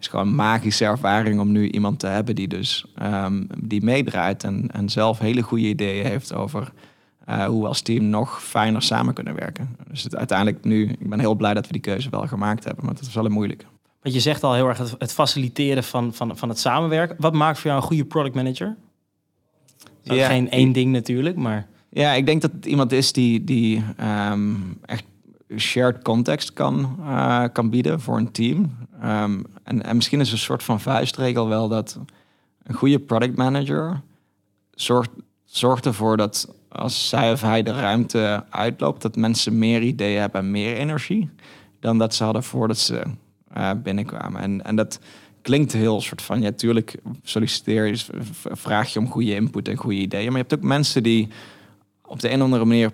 is gewoon een magische ervaring om nu iemand te hebben die dus um, die meedraait en, en zelf hele goede ideeën heeft over uh, hoe we als team nog fijner samen kunnen werken. Dus het, uiteindelijk nu, ik ben heel blij dat we die keuze wel gemaakt hebben, maar dat is wel een moeilijke. Want je zegt al heel erg het, het faciliteren van, van, van het samenwerken. Wat maakt voor jou een goede product manager? Ja. Geen één ding natuurlijk, maar... Ja, ik denk dat het iemand is die, die um, echt shared context kan, uh, kan bieden voor een team. Um, en, en misschien is een soort van vuistregel wel dat een goede product manager zorgt, zorgt ervoor dat als zij of hij de ruimte uitloopt, dat mensen meer ideeën hebben en meer energie dan dat ze hadden voordat ze uh, binnenkwamen. En, en dat klinkt heel soort van, ja, tuurlijk solliciteer je, vraag je om goede input en goede ideeën. Maar je hebt ook mensen die op de een of andere manier,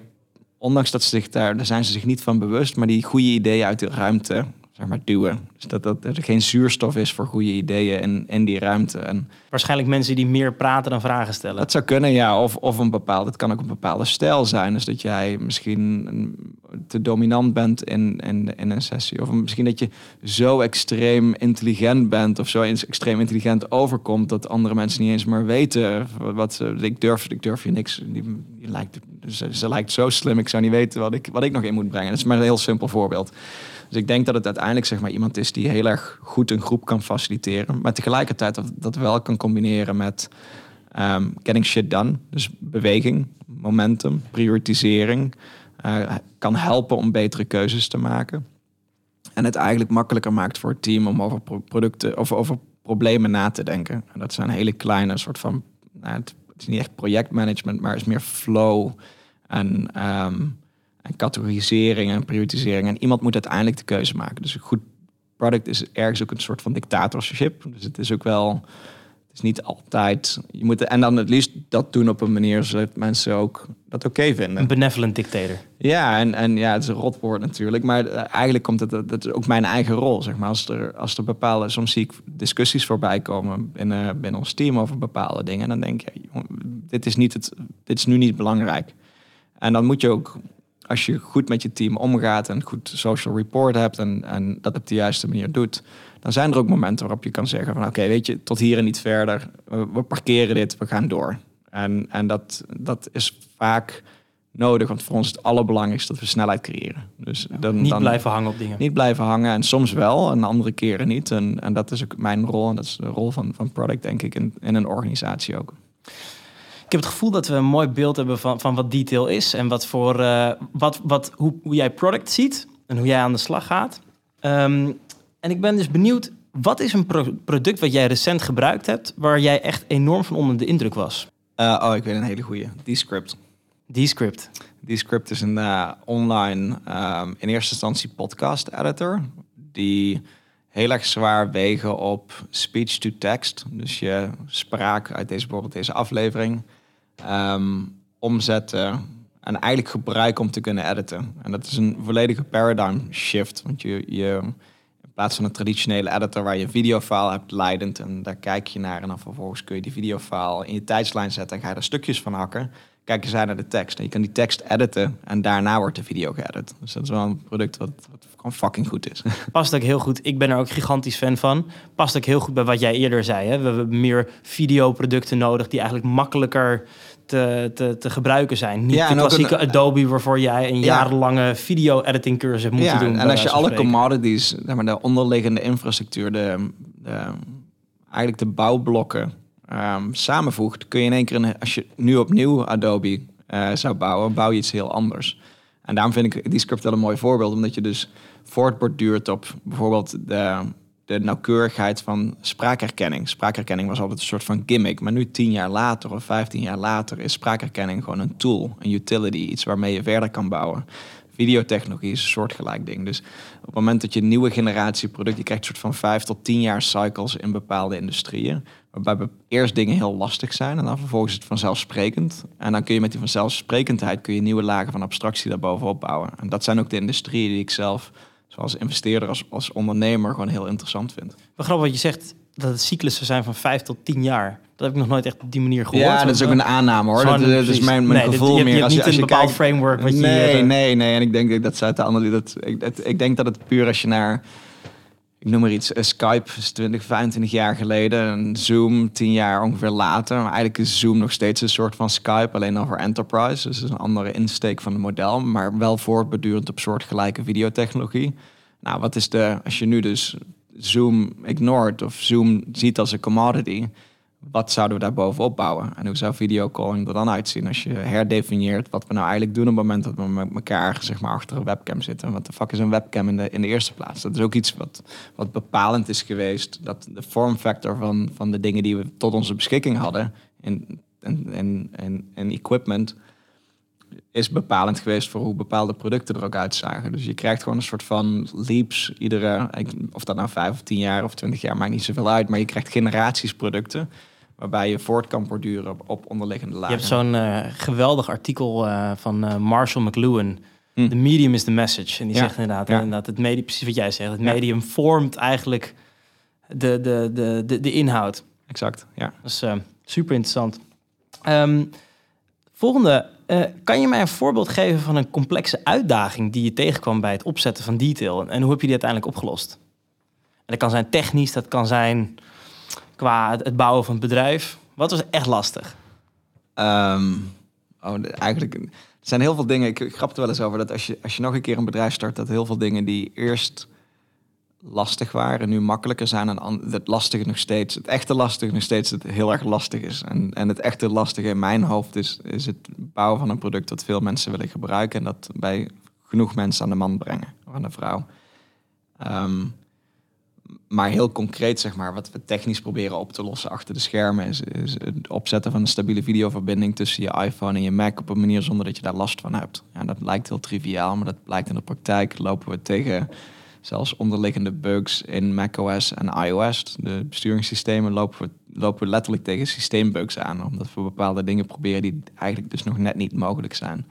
ondanks dat ze zich daar, daar zijn ze zich niet van bewust, maar die goede ideeën uit de ruimte zeg maar, duwen. Dus dat, dat er geen zuurstof is voor goede ideeën in, in die ruimte. En Waarschijnlijk mensen die meer praten dan vragen stellen. Dat zou kunnen, ja. Of, of een bepaald, het kan ook een bepaalde stijl zijn. Dus dat jij misschien te dominant bent in, in, in een sessie. Of misschien dat je zo extreem intelligent bent of zo extreem intelligent overkomt dat andere mensen niet eens meer weten wat ze. Ik durf, ik durf je niks. Die, die lijkt, ze, ze lijkt zo slim, ik zou niet weten wat ik, wat ik nog in moet brengen. Dat is maar een heel simpel voorbeeld. Dus ik denk dat het uiteindelijk zeg maar, iemand is die heel erg goed een groep kan faciliteren. Maar tegelijkertijd dat, wel kan combineren met um, getting shit done. Dus beweging, momentum, prioritisering. Uh, kan helpen om betere keuzes te maken. En het eigenlijk makkelijker maakt voor het team om over producten of over problemen na te denken. En dat zijn hele kleine soort van. Nou, het is niet echt projectmanagement, maar het is meer flow en um, en categorisering en prioritisering. En iemand moet uiteindelijk de keuze maken. Dus een goed product is ergens ook een soort van dictatorship. Dus het is ook wel, het is niet altijd. Je moet en dan het liefst dat doen op een manier zodat mensen ook dat oké vinden. Een benevolent dictator. Ja, en, en ja, het is een rotwoord natuurlijk. Maar eh, eigenlijk komt het, dat is ook mijn eigen rol, zeg maar. Als er, als er bepaalde, soms zie ik discussies voorbij komen binnen, binnen ons team over bepaalde dingen. En dan denk je, dit is, niet het, dit is nu niet belangrijk. En dan moet je ook, als je goed met je team omgaat en goed social report hebt en, en dat op de juiste manier doet, dan zijn er ook momenten waarop je kan zeggen van oké, weet je, tot hier en niet verder. We, parkeren dit, we gaan door. En, en dat, dat is vaak nodig, want voor ons is het allerbelangrijkste dat we snelheid creëren. Dus dan, Niet dan blijven hangen op dingen. niet blijven hangen en soms wel en andere keren niet. En, en dat is ook mijn rol en dat is de rol van, van product denk ik in, in een organisatie ook. Ik heb het gevoel dat we een mooi beeld hebben van, van wat detail is en wat voor, eh, wat, wat, hoe, hoe jij product ziet en hoe jij aan de slag gaat. Ehm, en ik ben dus benieuwd, wat is een pro- product wat jij recent gebruikt hebt, waar jij echt enorm van onder de indruk was? Eh, oh, ik weet een hele goede. Descript. Descript. Descript is een eh, online, ehm, in eerste instantie podcast editor. Die heel erg zwaar wegen op speech to text. Dus je spraak uit deze, bijvoorbeeld deze aflevering ehm, omzetten en eigenlijk gebruiken om te kunnen editen. En dat is een volledige paradigm shift. Want je, je in plaats van een traditionele editor waar je een videofile hebt leidend en daar kijk je naar en dan vervolgens kun je die videofile in je tijdslijn zetten en ga je er stukjes van hakken. Kijken zij naar de tekst. En je kan die tekst editen en daarna wordt de video geëdit. Dus dat is wel een product wat gewoon fucking goed is. (laughs) Past ook heel goed. Ik ben er ook gigantisch fan van. Past ook heel goed bij wat jij eerder zei. Hè? We hebben meer videoproducten nodig die eigenlijk makkelijker te, te, te gebruiken zijn. Niet Ja, de klassieke een- Adobe waarvoor jij een Ja. jarenlange video-editing cursus hebt moeten ja, doen. en als je alle spreken. commodities, zeg maar, de onderliggende infrastructuur, de, de, eigenlijk de bouwblokken ehm, samenvoegt, kun je in één keer, een, als je nu opnieuw Adobe eh, zou bouwen, bouw je iets heel anders. En daarom vind ik die script wel een mooi voorbeeld, omdat je dus voortborduurt op bijvoorbeeld de, de nauwkeurigheid van spraakherkenning. Spraakherkenning was altijd een soort van gimmick, maar nu tien jaar later of vijftien jaar later is spraakherkenning gewoon een tool, een utility, iets waarmee je verder kan bouwen. Videotechnologie is een soortgelijk ding. Dus op het moment dat je een nieuwe generatie product, je krijgt een soort van vijf tot tien jaar cycles in bepaalde industrieën, waarbij eerst dingen heel lastig zijn en dan vervolgens is het vanzelfsprekend. En dan kun je met die vanzelfsprekendheid kun je nieuwe lagen van abstractie daarbovenop bouwen. En dat zijn ook de industrieën die ik zelf, zoals investeerder, als, als ondernemer, gewoon heel interessant vind. Wel grappig wat je zegt, dat het cyclussen zijn van vijf tot tien jaar. Dat heb ik nog nooit echt op die manier gehoord. Ja, dat is ook een aanname hoor. Gewoon, Dat, dat is mijn, mijn Nee, gevoel je meer. hebt niet als een als je bepaald kijkt- framework wat je nee, eh, nee, nee. En ik denk dat zij de analyse. Dat, ik, dat, ik denk dat het puur als je naar. Ik noem maar iets. eh, Skype is 20, 25 jaar geleden. En Zoom 10 jaar ongeveer later. Maar eigenlijk is Zoom nog steeds een soort van Skype. Alleen dan voor enterprise. Dus is een andere insteek van het model. Maar wel voortbedurend op soortgelijke videotechnologie. Nou, wat is de. Als je nu dus Zoom ignored of Zoom ziet als een commodity wat zouden we daar bovenop bouwen? En hoe zou videocalling er dan uitzien als je herdefinieert wat we nou eigenlijk doen op het moment dat we met elkaar zeg maar, achter een webcam zitten? Wat de fuck is een webcam in de, in de eerste plaats? Dat is ook iets wat, wat bepalend is geweest. Dat de form factor van, van de dingen die we tot onze beschikking hadden in, in, in, in, in equipment is bepalend geweest voor hoe bepaalde producten er ook uitzagen. Dus je krijgt gewoon een soort van leaps iedere, of dat nou vijf of tien jaar of twintig jaar maakt niet zoveel uit, maar je krijgt generaties producten waarbij je voort kan borduren op, onderliggende Je lagen. hebt zo'n eh, geweldig artikel eh, van eh, Marshall McLuhan. Hm. The medium is the message. En die Ja, zegt inderdaad, ja. inderdaad het medium, precies wat jij zegt. Het Ja. medium vormt eigenlijk de, de, de, de, de inhoud. Exact, ja. Dat is super interessant. Ehm, volgende. kan je mij een voorbeeld geven van een complexe uitdaging die je tegenkwam bij het opzetten van detail? En hoe heb je die uiteindelijk opgelost? En dat kan zijn technisch, dat kan zijn qua het, bouwen van het bedrijf. Wat was echt lastig? Ehm, oh, eigenlijk, er zijn heel veel dingen. Ik, ik grap er wel eens over dat als je, als je nog een keer een bedrijf start, dat heel veel dingen die eerst lastig waren, nu makkelijker zijn. En het lastige nog steeds, het echte lastige nog steeds, het heel erg lastig is. En, en het echte lastige in mijn hoofd is, is het bouwen van een product dat veel mensen willen gebruiken en dat bij genoeg mensen aan de man brengen of aan de vrouw. Ehm, maar heel concreet, zeg maar, wat we technisch proberen op te lossen achter de schermen, is, het opzetten van een stabiele videoverbinding tussen je iPhone en je Mac op een manier zonder dat je daar last van hebt. Ja, dat lijkt heel triviaal, maar dat blijkt in de praktijk. Lopen we tegen zelfs onderliggende bugs in macOS en iOS. De besturingssystemen lopen we lopen we letterlijk tegen systeembugs aan. Omdat we bepaalde dingen proberen die eigenlijk dus nog net niet mogelijk zijn.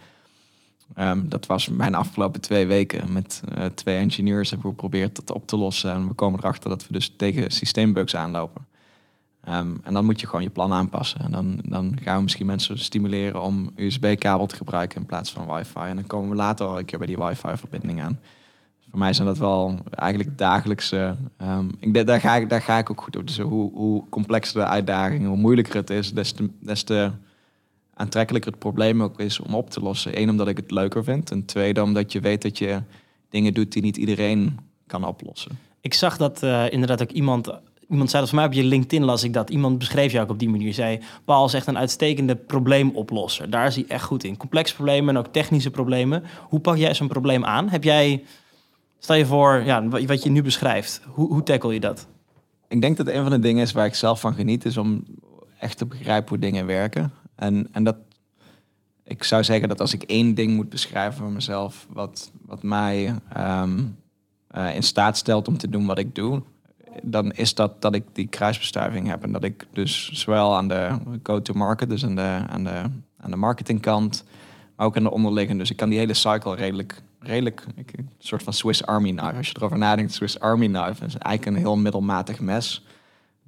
Ehm, dat was mijn afgelopen twee weken. Met uh, twee engineers hebben we geprobeerd dat op te lossen. En we komen erachter dat we dus tegen systeembugs aanlopen. Ehm, en dan moet je gewoon je plan aanpassen. En dan, dan gaan we misschien mensen stimuleren om USB-kabel te gebruiken in plaats van wifi. En dan komen we later al een keer bij die wifi-verbinding aan. Voor mij zijn dat wel eigenlijk dagelijkse. Um, ik, daar, ga ik, daar ga ik ook goed op. Dus hoe, hoe complexer de uitdaging, hoe moeilijker het is, des te, des te aantrekkelijker het probleem ook is om op te lossen. Eén, omdat ik het leuker vind. En tweede, omdat je weet dat je dingen doet die niet iedereen kan oplossen. Ik zag dat uh, inderdaad ook iemand iemand zei dat voor mij op je LinkedIn las ik dat. Iemand beschreef jou ook op die manier. Zei, Paul is echt een uitstekende probleemoplosser. Daar is hij echt goed in. Complexe problemen en ook technische problemen. Hoe pak jij zo'n probleem aan? Heb jij, stel je voor, ja, wat je nu beschrijft. Hoe, hoe tackle je dat? Ik denk dat een van de dingen is waar ik zelf van geniet, is om echt te begrijpen hoe dingen werken. En, en dat, ik zou zeggen dat als ik één ding moet beschrijven voor mezelf, wat, wat mij ehm, eh, in staat stelt om te doen wat ik doe, dan is dat dat ik die kruisbestuiving heb. En dat ik dus zowel aan de go-to-market, dus aan de, aan, de, aan de marketingkant, maar ook aan de onderliggende. Dus ik kan die hele cycle redelijk, redelijk een soort van Swiss Army knife. Als je erover nadenkt, Swiss Army knife is eigenlijk een heel middelmatig mes.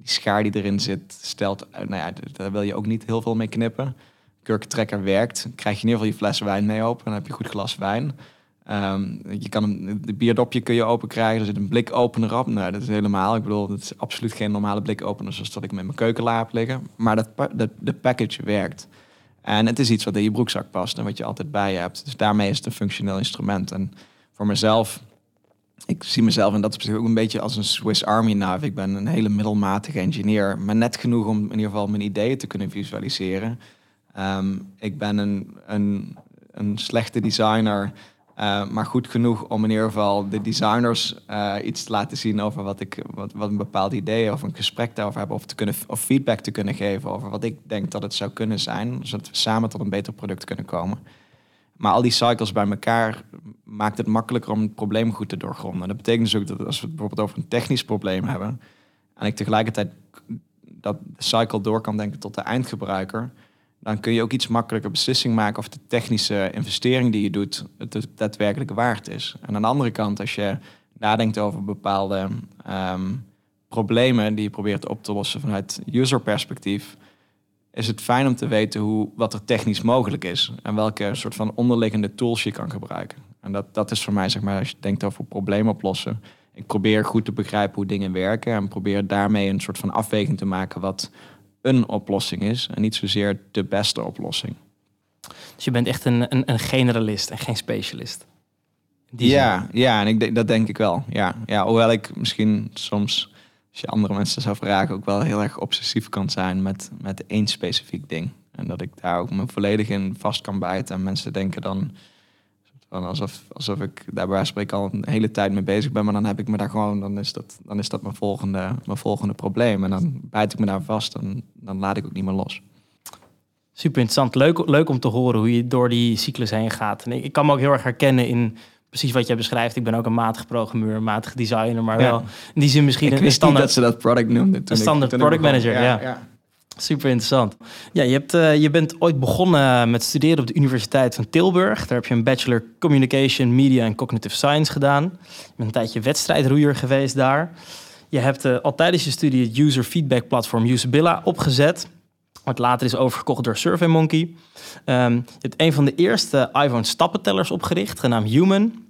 Die schaar die erin zit, stelt, nou ja, daar wil je ook niet heel veel mee knippen. Kurkentrekker werkt, krijg je in ieder geval je fles wijn mee open. Dan heb je goed glas wijn. Um, je kan een de bierdopje kun je open krijgen. Er zit een blikopener op. Nou, dat is helemaal. Ik bedoel, dat is absoluut geen normale blikopener zoals dat ik met mijn keukenla heb liggen. Maar dat, de, de package werkt. En het is iets wat in je broekzak past en wat je altijd bij je hebt. Dus daarmee is het een functioneel instrument. En voor mezelf, ik zie mezelf en dat is ook een beetje als een Swiss Army knife. Ik ben een hele middelmatige engineer, maar net genoeg om in ieder geval mijn ideeën te kunnen visualiseren. Um, ik ben een, een, een slechte designer uh, maar goed genoeg om in ieder geval de designers uh, iets te laten zien over wat ik, wat, wat een bepaald idee of een gesprek daarover hebben, of, te kunnen, of feedback te kunnen geven over wat ik denk dat het zou kunnen zijn, zodat we samen tot een beter product kunnen komen. Maar al die cycles bij elkaar maakt het makkelijker om het probleem goed te doorgronden. Dat betekent dus ook dat als we het bijvoorbeeld over een technisch probleem hebben, en ik tegelijkertijd dat cycle door kan denken tot de eindgebruiker, dan kun je ook iets makkelijker beslissing maken of de technische investering die je doet het daadwerkelijk waard is. En aan de andere kant, als je nadenkt over bepaalde ehm, problemen die je probeert op te lossen vanuit user-perspectief, is het fijn om te weten hoe, wat er technisch mogelijk is en welke soort van onderliggende tools je kan gebruiken. En dat, dat is voor mij, zeg maar, als je denkt over problemen oplossen. Ik probeer goed te begrijpen hoe dingen werken en probeer daarmee een soort van afweging te maken wat een oplossing is en niet zozeer de beste oplossing. Dus je bent echt een, een, een generalist en geen specialist. ja, ja, en ik, dat denk ik wel. Ja, ja, hoewel ik misschien soms, als je andere mensen zou vragen, ook wel heel erg obsessief kan zijn met, met één specifiek ding. En dat ik daar ook me volledig in vast kan bijten. En mensen denken dan alsof, alsof ik daar bij spreken al een hele tijd mee bezig ben. Maar dan heb ik me daar gewoon, dan is dat, dan is dat mijn, volgende, mijn volgende probleem. En dan bijt ik me daar vast en dan laat ik ook niet meer los. Super interessant. Leuk, leuk om te horen hoe je door die cyclus heen gaat. En ik, kan me ook heel erg herkennen in precies wat jij beschrijft. Ik ben ook een matige programmeur, matige designer, maar wel in die zin misschien ik een standaard. dat ze dat product noemden. Een standaard product manager, ja. ja. Super interessant. Ja, je, hebt, uh, je bent ooit begonnen met studeren op de Universiteit van Tilburg. Daar heb je een bachelor Communication, Media en Cognitive Science gedaan. Je bent een tijdje wedstrijdroeier geweest daar. Je hebt uh, al tijdens je studie het user feedback platform Usabilla opgezet. Wat later is overgekocht door SurveyMonkey. Um, je hebt een van de eerste iPhone stappentellers opgericht, genaamd Human.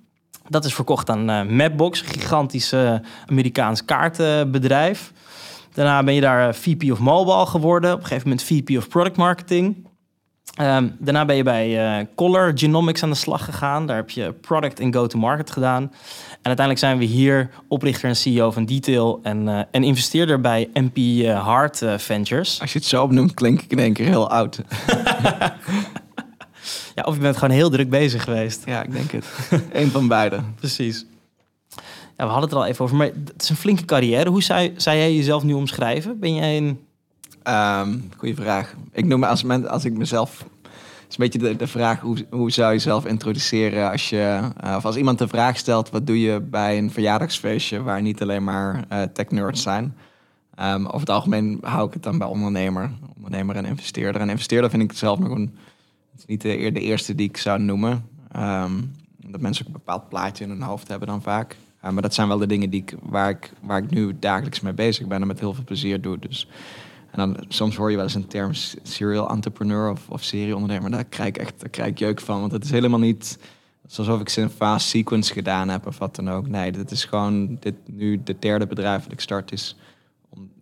Dat is verkocht aan uh, Mapbox, een gigantisch Amerikaans kaartenbedrijf. Daarna ben je daar eh, VP of Mobile geworden. Op een gegeven moment VP of Product Marketing. Um, daarna ben je bij uh, Color Genomics aan de slag gegaan. Daar heb je product en go-to-market gedaan. En uiteindelijk zijn we hier oprichter en CEO van Detail en, uh, en investeerder bij MP uh, Hard Ventures. Als je het zo opnoemt, klink ik in één keer heel oud. (laughs) ja, of je bent gewoon heel druk bezig geweest. Ja, ik denk het. Eén van beide. (laughs) Precies we hadden het er al even over, maar het is een flinke carrière. Hoe zou, zou jij jezelf nu omschrijven? Ben jij een... Um, goeie vraag. Ik noem me als, als ik mezelf... Is een beetje de, vraag, hoe, hoe zou je jezelf introduceren als je... Uh, of als iemand de vraag stelt, wat doe je bij een verjaardagsfeestje... waar niet alleen maar uh, tech-nerds zijn... Ehm, over het algemeen hou ik het dan bij ondernemer, ondernemer en investeerder. En investeerder vind ik zelf nog een, het is niet de, de eerste die ik zou noemen. Ehm, dat mensen ook een bepaald plaatje in hun hoofd hebben dan vaak. Uh, maar dat zijn wel de dingen die ik, waar, ik, waar ik nu dagelijks mee bezig ben en met heel veel plezier doe. Dus, en dan, soms hoor je wel eens een term serial entrepreneur of, of serieondernemer. Daar krijg ik echt daar krijg ik jeuk van. Want het is helemaal niet alsof ik ze een fast sequence gedaan heb of wat dan ook. Nee, dit is gewoon dit nu de derde bedrijf dat ik start is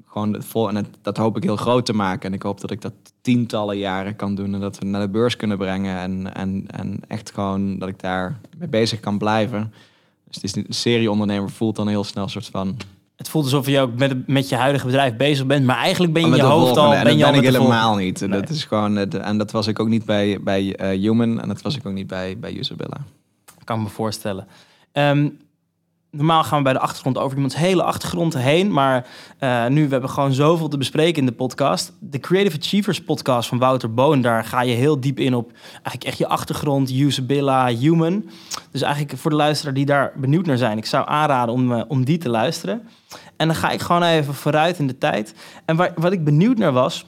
gewoon vol en dat hoop ik heel groot te maken. En ik hoop dat ik dat tientallen jaren kan doen en dat we naar de beurs kunnen brengen. En, en, en echt gewoon dat ik daar mee bezig kan blijven. Dus het is een serie ondernemer voelt dan heel snel een soort van. Het voelt alsof je ook met, met je huidige bedrijf bezig bent, maar eigenlijk ben je in je hoofd al. En ben je ben ik helemaal niet. Dat is gewoon, en dat was ik ook niet bij, bij uh, Human en dat was ik ook niet bij, bij Usabilla. Kan me voorstellen. Um, normaal gaan we bij de achtergrond over iemands hele achtergrond heen. Maar uh, nu, we hebben gewoon zoveel te bespreken in de podcast. De Creative Achievers podcast van Wouter Boon, daar ga je heel diep in op eigenlijk echt je achtergrond, usability, human. Dus eigenlijk voor de luisteraar die daar benieuwd naar zijn, ik zou aanraden om, uh, om die te luisteren. En dan ga ik gewoon even vooruit in de tijd. En waar, wat ik benieuwd naar was,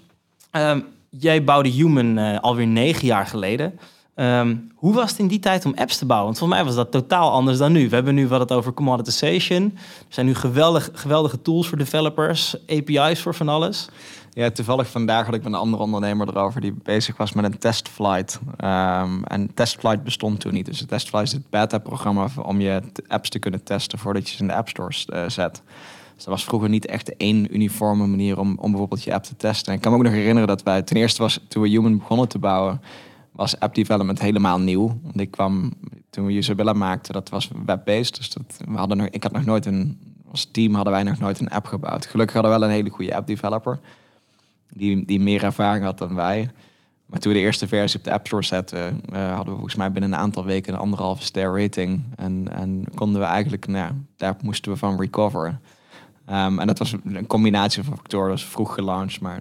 um, jij bouwde Human uh, alweer negen jaar geleden. Um, hoe was het in die tijd om apps te bouwen? Want volgens mij was dat totaal anders dan nu. We hebben nu wat het over commoditization. Er zijn nu geweldig, geweldige tools voor developers, API's voor van alles. Ja, toevallig vandaag had ik met een andere ondernemer erover die bezig was met een testflight. Um, en testflight bestond toen niet. Dus een testflight is het beta-programma om je apps te kunnen testen voordat je ze in de App Store uh, zet. Dus dat was vroeger niet echt één uniforme manier om, om bijvoorbeeld je app te testen. En ik kan me ook nog herinneren dat wij ten eerste was toen we Human begonnen te bouwen was app development helemaal nieuw. Want ik kwam, toen we Usabilla maakten, dat was web-based. Dus dat, we hadden nog, ik had nog nooit een, als team hadden wij nog nooit een app gebouwd. Gelukkig hadden we wel een hele goede app developer. Die, die meer ervaring had dan wij. Maar toen we de eerste versie op de App Store zetten, uh, hadden we volgens mij binnen een aantal weken een anderhalve ster rating. En, en konden we eigenlijk, nou, daar moesten we van recoveren. Um, en dat was een combinatie van factoren. Dat was vroeg gelanceerd, maar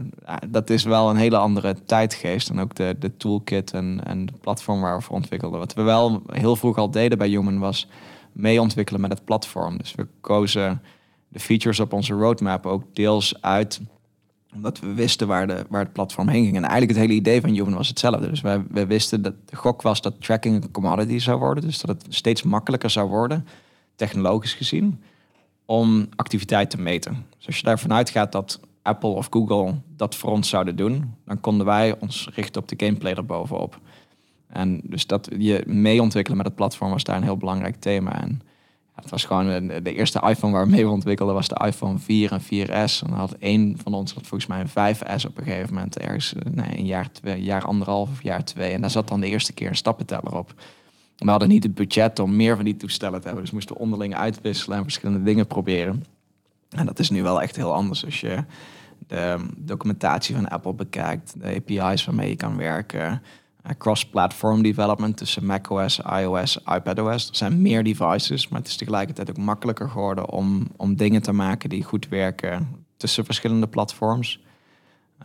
dat is wel een hele andere tijdgeest. En ook de, de toolkit en, en de platform waar we voor ontwikkelden. Wat we wel heel vroeg al deden bij Human was mee ontwikkelen met het platform. Dus we kozen de features op onze roadmap ook deels uit omdat we wisten waar, de, waar het platform heen ging. En eigenlijk het hele idee van Human was hetzelfde. Dus wij, wij wisten dat de gok was dat tracking een commodity zou worden. Dus dat het steeds makkelijker zou worden, technologisch gezien om activiteit te meten. Dus als je daarvan uitgaat dat Apple of Google dat voor ons zouden doen, dan konden wij ons richten op de gameplay erbovenop. En dus dat je mee ontwikkelen met het platform was daar een heel belangrijk thema. En het was gewoon de, eerste iPhone waar we mee ontwikkelden was de iPhone 4 en 4S. En dan had één van ons had volgens mij een 5S op een gegeven moment ergens eh, nee, een jaar, twee, jaar anderhalf of jaar twee. En daar zat dan de eerste keer een stappenteller op we hadden niet het budget om meer van die toestellen te hebben. Dus moesten onderling uitwisselen en verschillende dingen proberen. En dat is nu wel echt heel anders als je de documentatie van Apple bekijkt, de API's waarmee je kan werken, eh, cross-platform development tussen macOS, iOS, iPadOS. Er zijn meer devices, maar het is tegelijkertijd ook makkelijker geworden om, om dingen te maken die goed werken tussen verschillende platforms.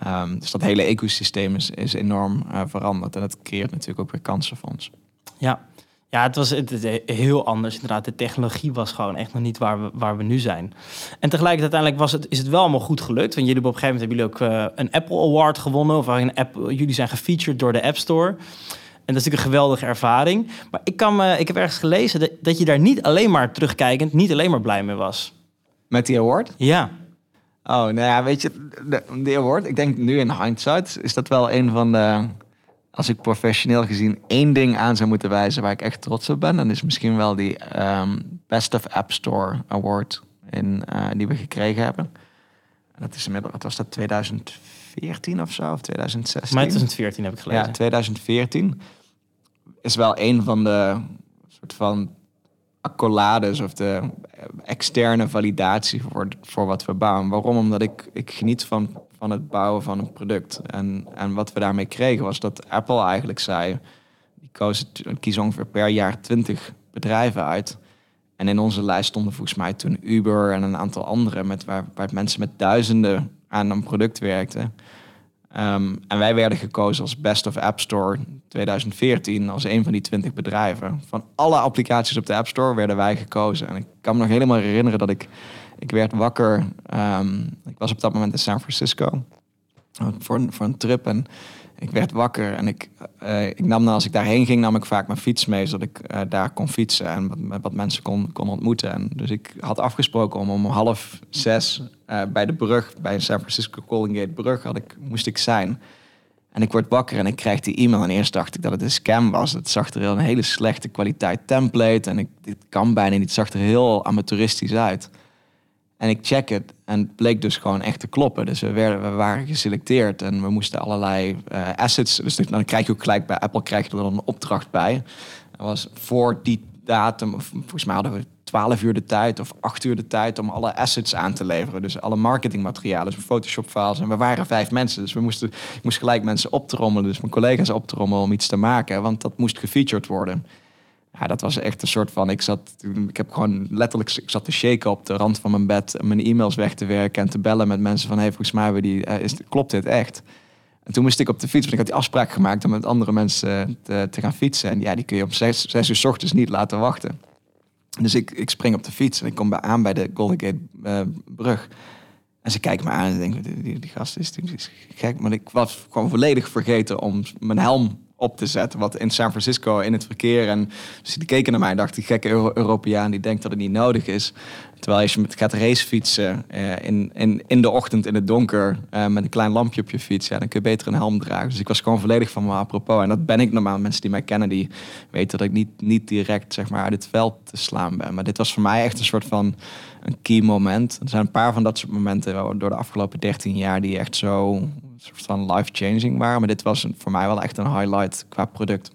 Um, dus dat hele ecosysteem is, is enorm uh, veranderd en dat creëert natuurlijk ook weer kansen voor ons. Ja, ja, het was het, heel anders. Inderdaad, de technologie was gewoon echt nog niet waar we, waar we nu zijn. En tegelijkertijd uiteindelijk was het, is het wel allemaal goed gelukt. Want jullie op een gegeven moment hebben jullie ook uh, een Apple Award gewonnen. Of een app, jullie zijn gefeatured door de App Store. En dat is natuurlijk een geweldige ervaring. Maar ik, kan ik heb ergens gelezen dat, dat je daar niet alleen maar terugkijkend, niet alleen maar blij mee was. Met die award? Ja. Oh, nou ja, weet je, de, de award, ik denk nu in hindsight is dat wel een van de als ik professioneel gezien één ding aan zou moeten wijzen waar ik echt trots op ben, dan is misschien wel die um, Best of App Store Award in, uh, die we gekregen hebben. Dat is inmiddels, wat was dat, 2014 of zo, of 2016? Maar 2014 heb ik gelezen. Ja, 2014 is wel een van de soort van accolades of de externe validatie voor, voor wat we bouwen. Waarom? Omdat ik, ik geniet van van het bouwen van een product. En, en wat we daarmee kregen was dat Apple eigenlijk zei, die koos, kies ongeveer per jaar 20 bedrijven uit. En in onze lijst stonden volgens mij toen Uber en een aantal andere, met, waar, waar mensen met duizenden aan een product werkten. Ehm, en wij werden gekozen als Best of App Store 2014 als een van die 20 bedrijven. Van alle applicaties op de App Store werden wij gekozen. En ik kan me nog helemaal herinneren dat ik ik werd wakker. Ehm, ik was op dat moment in San Francisco voor een, voor een trip. En ik werd wakker en ik, uh, ik nam dan, als ik daarheen ging, nam ik vaak mijn fiets mee, zodat ik uh, daar kon fietsen en wat, wat mensen kon, kon ontmoeten. En dus ik had afgesproken om om half zes bij de brug, bij San Francisco Golden Gate brug, had ik, moest ik zijn. En ik word wakker en ik krijg die e-mail. En eerst dacht ik dat het een scam was. Het zag er een hele slechte kwaliteit template. En ik, dit kan bijna niet. Het zag er heel amateuristisch uit. En ik check het en het bleek dus gewoon echt te kloppen. Dus we, werden, we waren geselecteerd en we moesten allerlei uh, assets. Dus dan krijg je ook gelijk bij Apple krijg je er dan een opdracht bij. Dat was voor die datum, volgens mij hadden we 12 uur de tijd of 8 uur de tijd om alle assets aan te leveren. Dus alle marketingmaterialen, dus Photoshop files. En we waren vijf mensen, dus we moesten, ik moest gelijk mensen optrommelen. Dus mijn collega's optrommelen om iets te maken, want dat moest gefeatured worden ja, dat was echt een soort van. Ik zat, ik heb gewoon letterlijk, ik zat te shaken op de rand van mijn bed, mijn e-mails weg te werken en te bellen met mensen van, hey, volgens mij we die, uh, is, klopt dit echt? En toen moest ik op de fiets, want ik had die afspraak gemaakt om met andere mensen te, te gaan fietsen. En ja, die kun je om zes, uur s ochtends niet laten wachten. Dus ik, ik spring op de fiets en ik kom bij, aan bij de Golden Gate uh, brug. En ze kijken me aan en denken, die, die, die gast is, die is gek. Maar ik was gewoon volledig vergeten om mijn helm op te zetten. Wat in San Francisco in het verkeer. En dus die keken naar mij en dacht, die gekke Euro Europeaan die denkt dat het niet nodig is. Terwijl als je met gaat racefietsen uh, in, in, in de ochtend in het donker uh, met een klein lampje op je fiets, ja, dan kun je beter een helm dragen. Dus ik was gewoon volledig van me apropos. En dat ben ik normaal. Mensen die mij kennen, die weten dat ik niet, niet direct zeg maar, uit het veld te slaan ben. Maar dit was voor mij echt een soort van een key moment. Er zijn een paar van dat soort momenten door de afgelopen 13 jaar die echt zo soort van life-changing waren. Maar dit was voor mij wel echt een highlight qua product.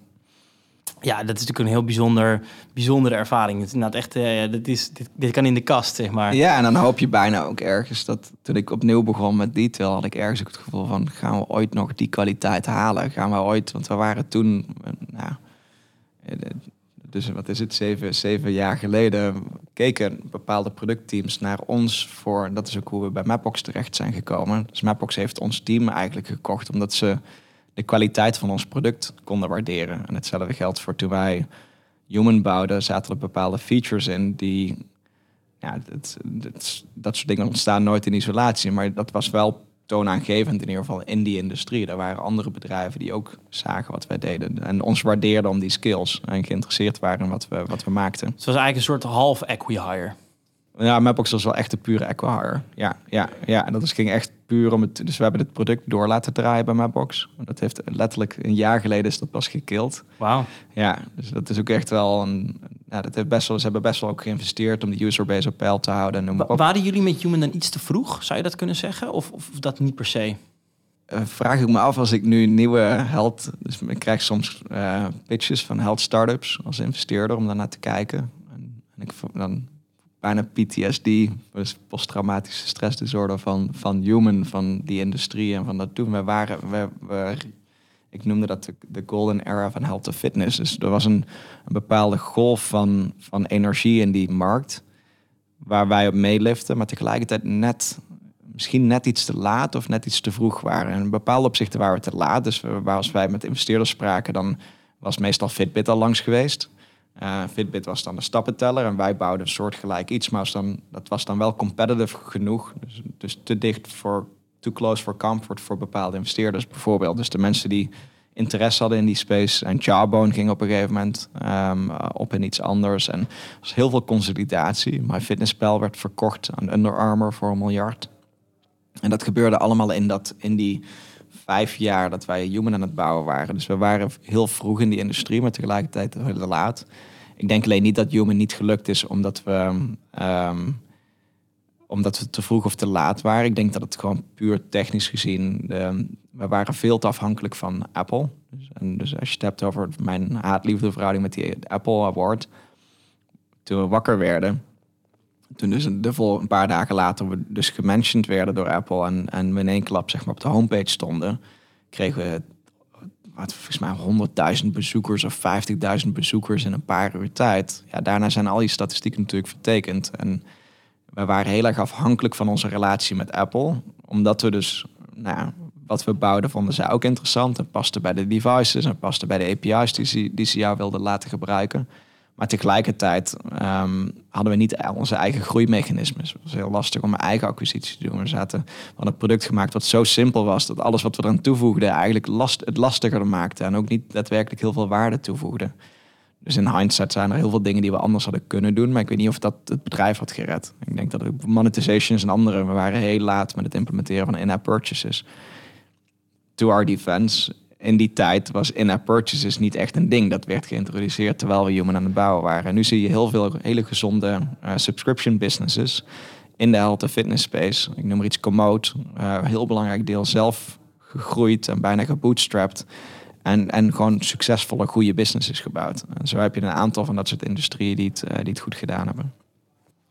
Ja, dat is natuurlijk een heel bijzonder, bijzondere ervaring. Het is inderdaad echt, uh, dit, is, dit, dit, kan in de kast, zeg maar. Ja, en dan hoop je bijna ook ergens dat toen ik opnieuw begon met detail, had ik ergens ook het gevoel van, gaan we ooit nog die kwaliteit halen? Gaan we ooit, want we waren toen, eh, nou, eh, dus wat is het, zeven, zeven jaar geleden, keken bepaalde productteams naar ons voor, dat is ook hoe we bij Mapbox terecht zijn gekomen. Dus Mapbox heeft ons team eigenlijk gekocht omdat ze de kwaliteit van ons product konden waarderen. En hetzelfde geldt voor toen wij Human bouwden, zaten er bepaalde features in die, ja, dat, dat, dat soort dingen ontstaan nooit in isolatie, maar dat was wel toonaangevend in ieder geval in die industrie. Er waren andere bedrijven die ook zagen wat wij deden en ons waardeerden om die skills en geïnteresseerd waren in wat we, wat we maakten. het was eigenlijk een soort half acquihire. Ja, Mapbox was wel echt een pure acquihire. Ja, ja, ja. En dat is, ging echt puur om het... Dus we hebben het product door laten draaien bij Mapbox. Dat heeft letterlijk een jaar geleden is dat pas gekild. Wauw. Ja, dus dat is ook echt wel een... Ja, dat heeft best wel, ze hebben best wel ook geïnvesteerd om de userbase op peil te houden. En noem Waren jullie met Human dan iets te vroeg? Zou je dat kunnen zeggen? Of, of dat niet per se? Uh, vraag ik me af als ik nu nieuwe held... Dus ik krijg soms uh, pitches van held startups als investeerder om daarnaar te kijken. En, en ik, dan bijna PTSD, dus posttraumatische stressdisorder van, van human, van die industrie en van dat toen. We waren, we, we, ik noemde dat de, de golden era van health to fitness. Dus er was een, een bepaalde golf van, van energie in die markt, waar wij op meeliften, maar tegelijkertijd net, misschien net iets te laat of net iets te vroeg waren. En in bepaalde opzichten waren we te laat. Dus waar als wij met investeerders spraken, dan was meestal Fitbit al langs geweest. Uh, Fitbit was dan de stappenteller en wij bouwden soortgelijk iets, maar dan, dat was dan wel competitive genoeg. Dus, dus te dicht voor, too close for comfort voor bepaalde investeerders bijvoorbeeld. Dus de mensen die interesse hadden in die space. En Jawbone ging op een gegeven moment um, op in iets anders. En er was heel veel consolidatie. MyFitnessPal werd verkocht aan Under Armour voor een miljard. En dat gebeurde allemaal in, dat, in die vijf jaar dat wij Human aan het bouwen waren. Dus we waren heel vroeg in die industrie, maar tegelijkertijd heel laat. Ik denk alleen niet dat Human niet gelukt is omdat we, um, omdat we te vroeg of te laat waren. Ik denk dat het gewoon puur technisch gezien, we waren veel te afhankelijk van Apple. Dus, en dus als je het hebt over mijn haat-liefde verhouding met die Apple Award. Toen we wakker werden, toen dus een, paar dagen later we dus gementiond werden door Apple en, en we in één klap zeg maar, op de homepage stonden, kregen we wat, volgens mij 100.000 bezoekers of 50.000 bezoekers in een paar uur tijd. Ja, daarna zijn al die statistieken natuurlijk vertekend. En we waren heel erg afhankelijk van onze relatie met Apple, omdat we dus, nou, wat we bouwden vonden zij ook interessant en paste bij de devices en paste bij de API's die die ze jou wilden laten gebruiken. Maar tegelijkertijd ehm, hadden we niet onze eigen groeimechanismes. Het was heel lastig om eigen acquisitie te doen. We, zaten, we hadden een product gemaakt wat zo simpel was... dat alles wat we eraan toevoegden eigenlijk last, het lastiger maakte... en ook niet daadwerkelijk heel veel waarde toevoegde. Dus in hindsight zijn er heel veel dingen die we anders hadden kunnen doen. Maar ik weet niet of dat het bedrijf had gered. Ik denk dat monetization is een andere. We waren heel laat met het implementeren van in-app purchases. To our defense, in die tijd was in-app purchases niet echt een ding. Dat werd geïntroduceerd terwijl we human aan het bouwen waren. En nu zie je heel veel hele gezonde uh, subscription businesses in de health en fitness space. Ik noem er iets Commode. Uh, heel belangrijk deel zelf gegroeid en bijna gebootstrapped. En, en gewoon succesvolle, goede businesses gebouwd. En zo heb je een aantal van dat soort industrieën die het, het goed gedaan hebben.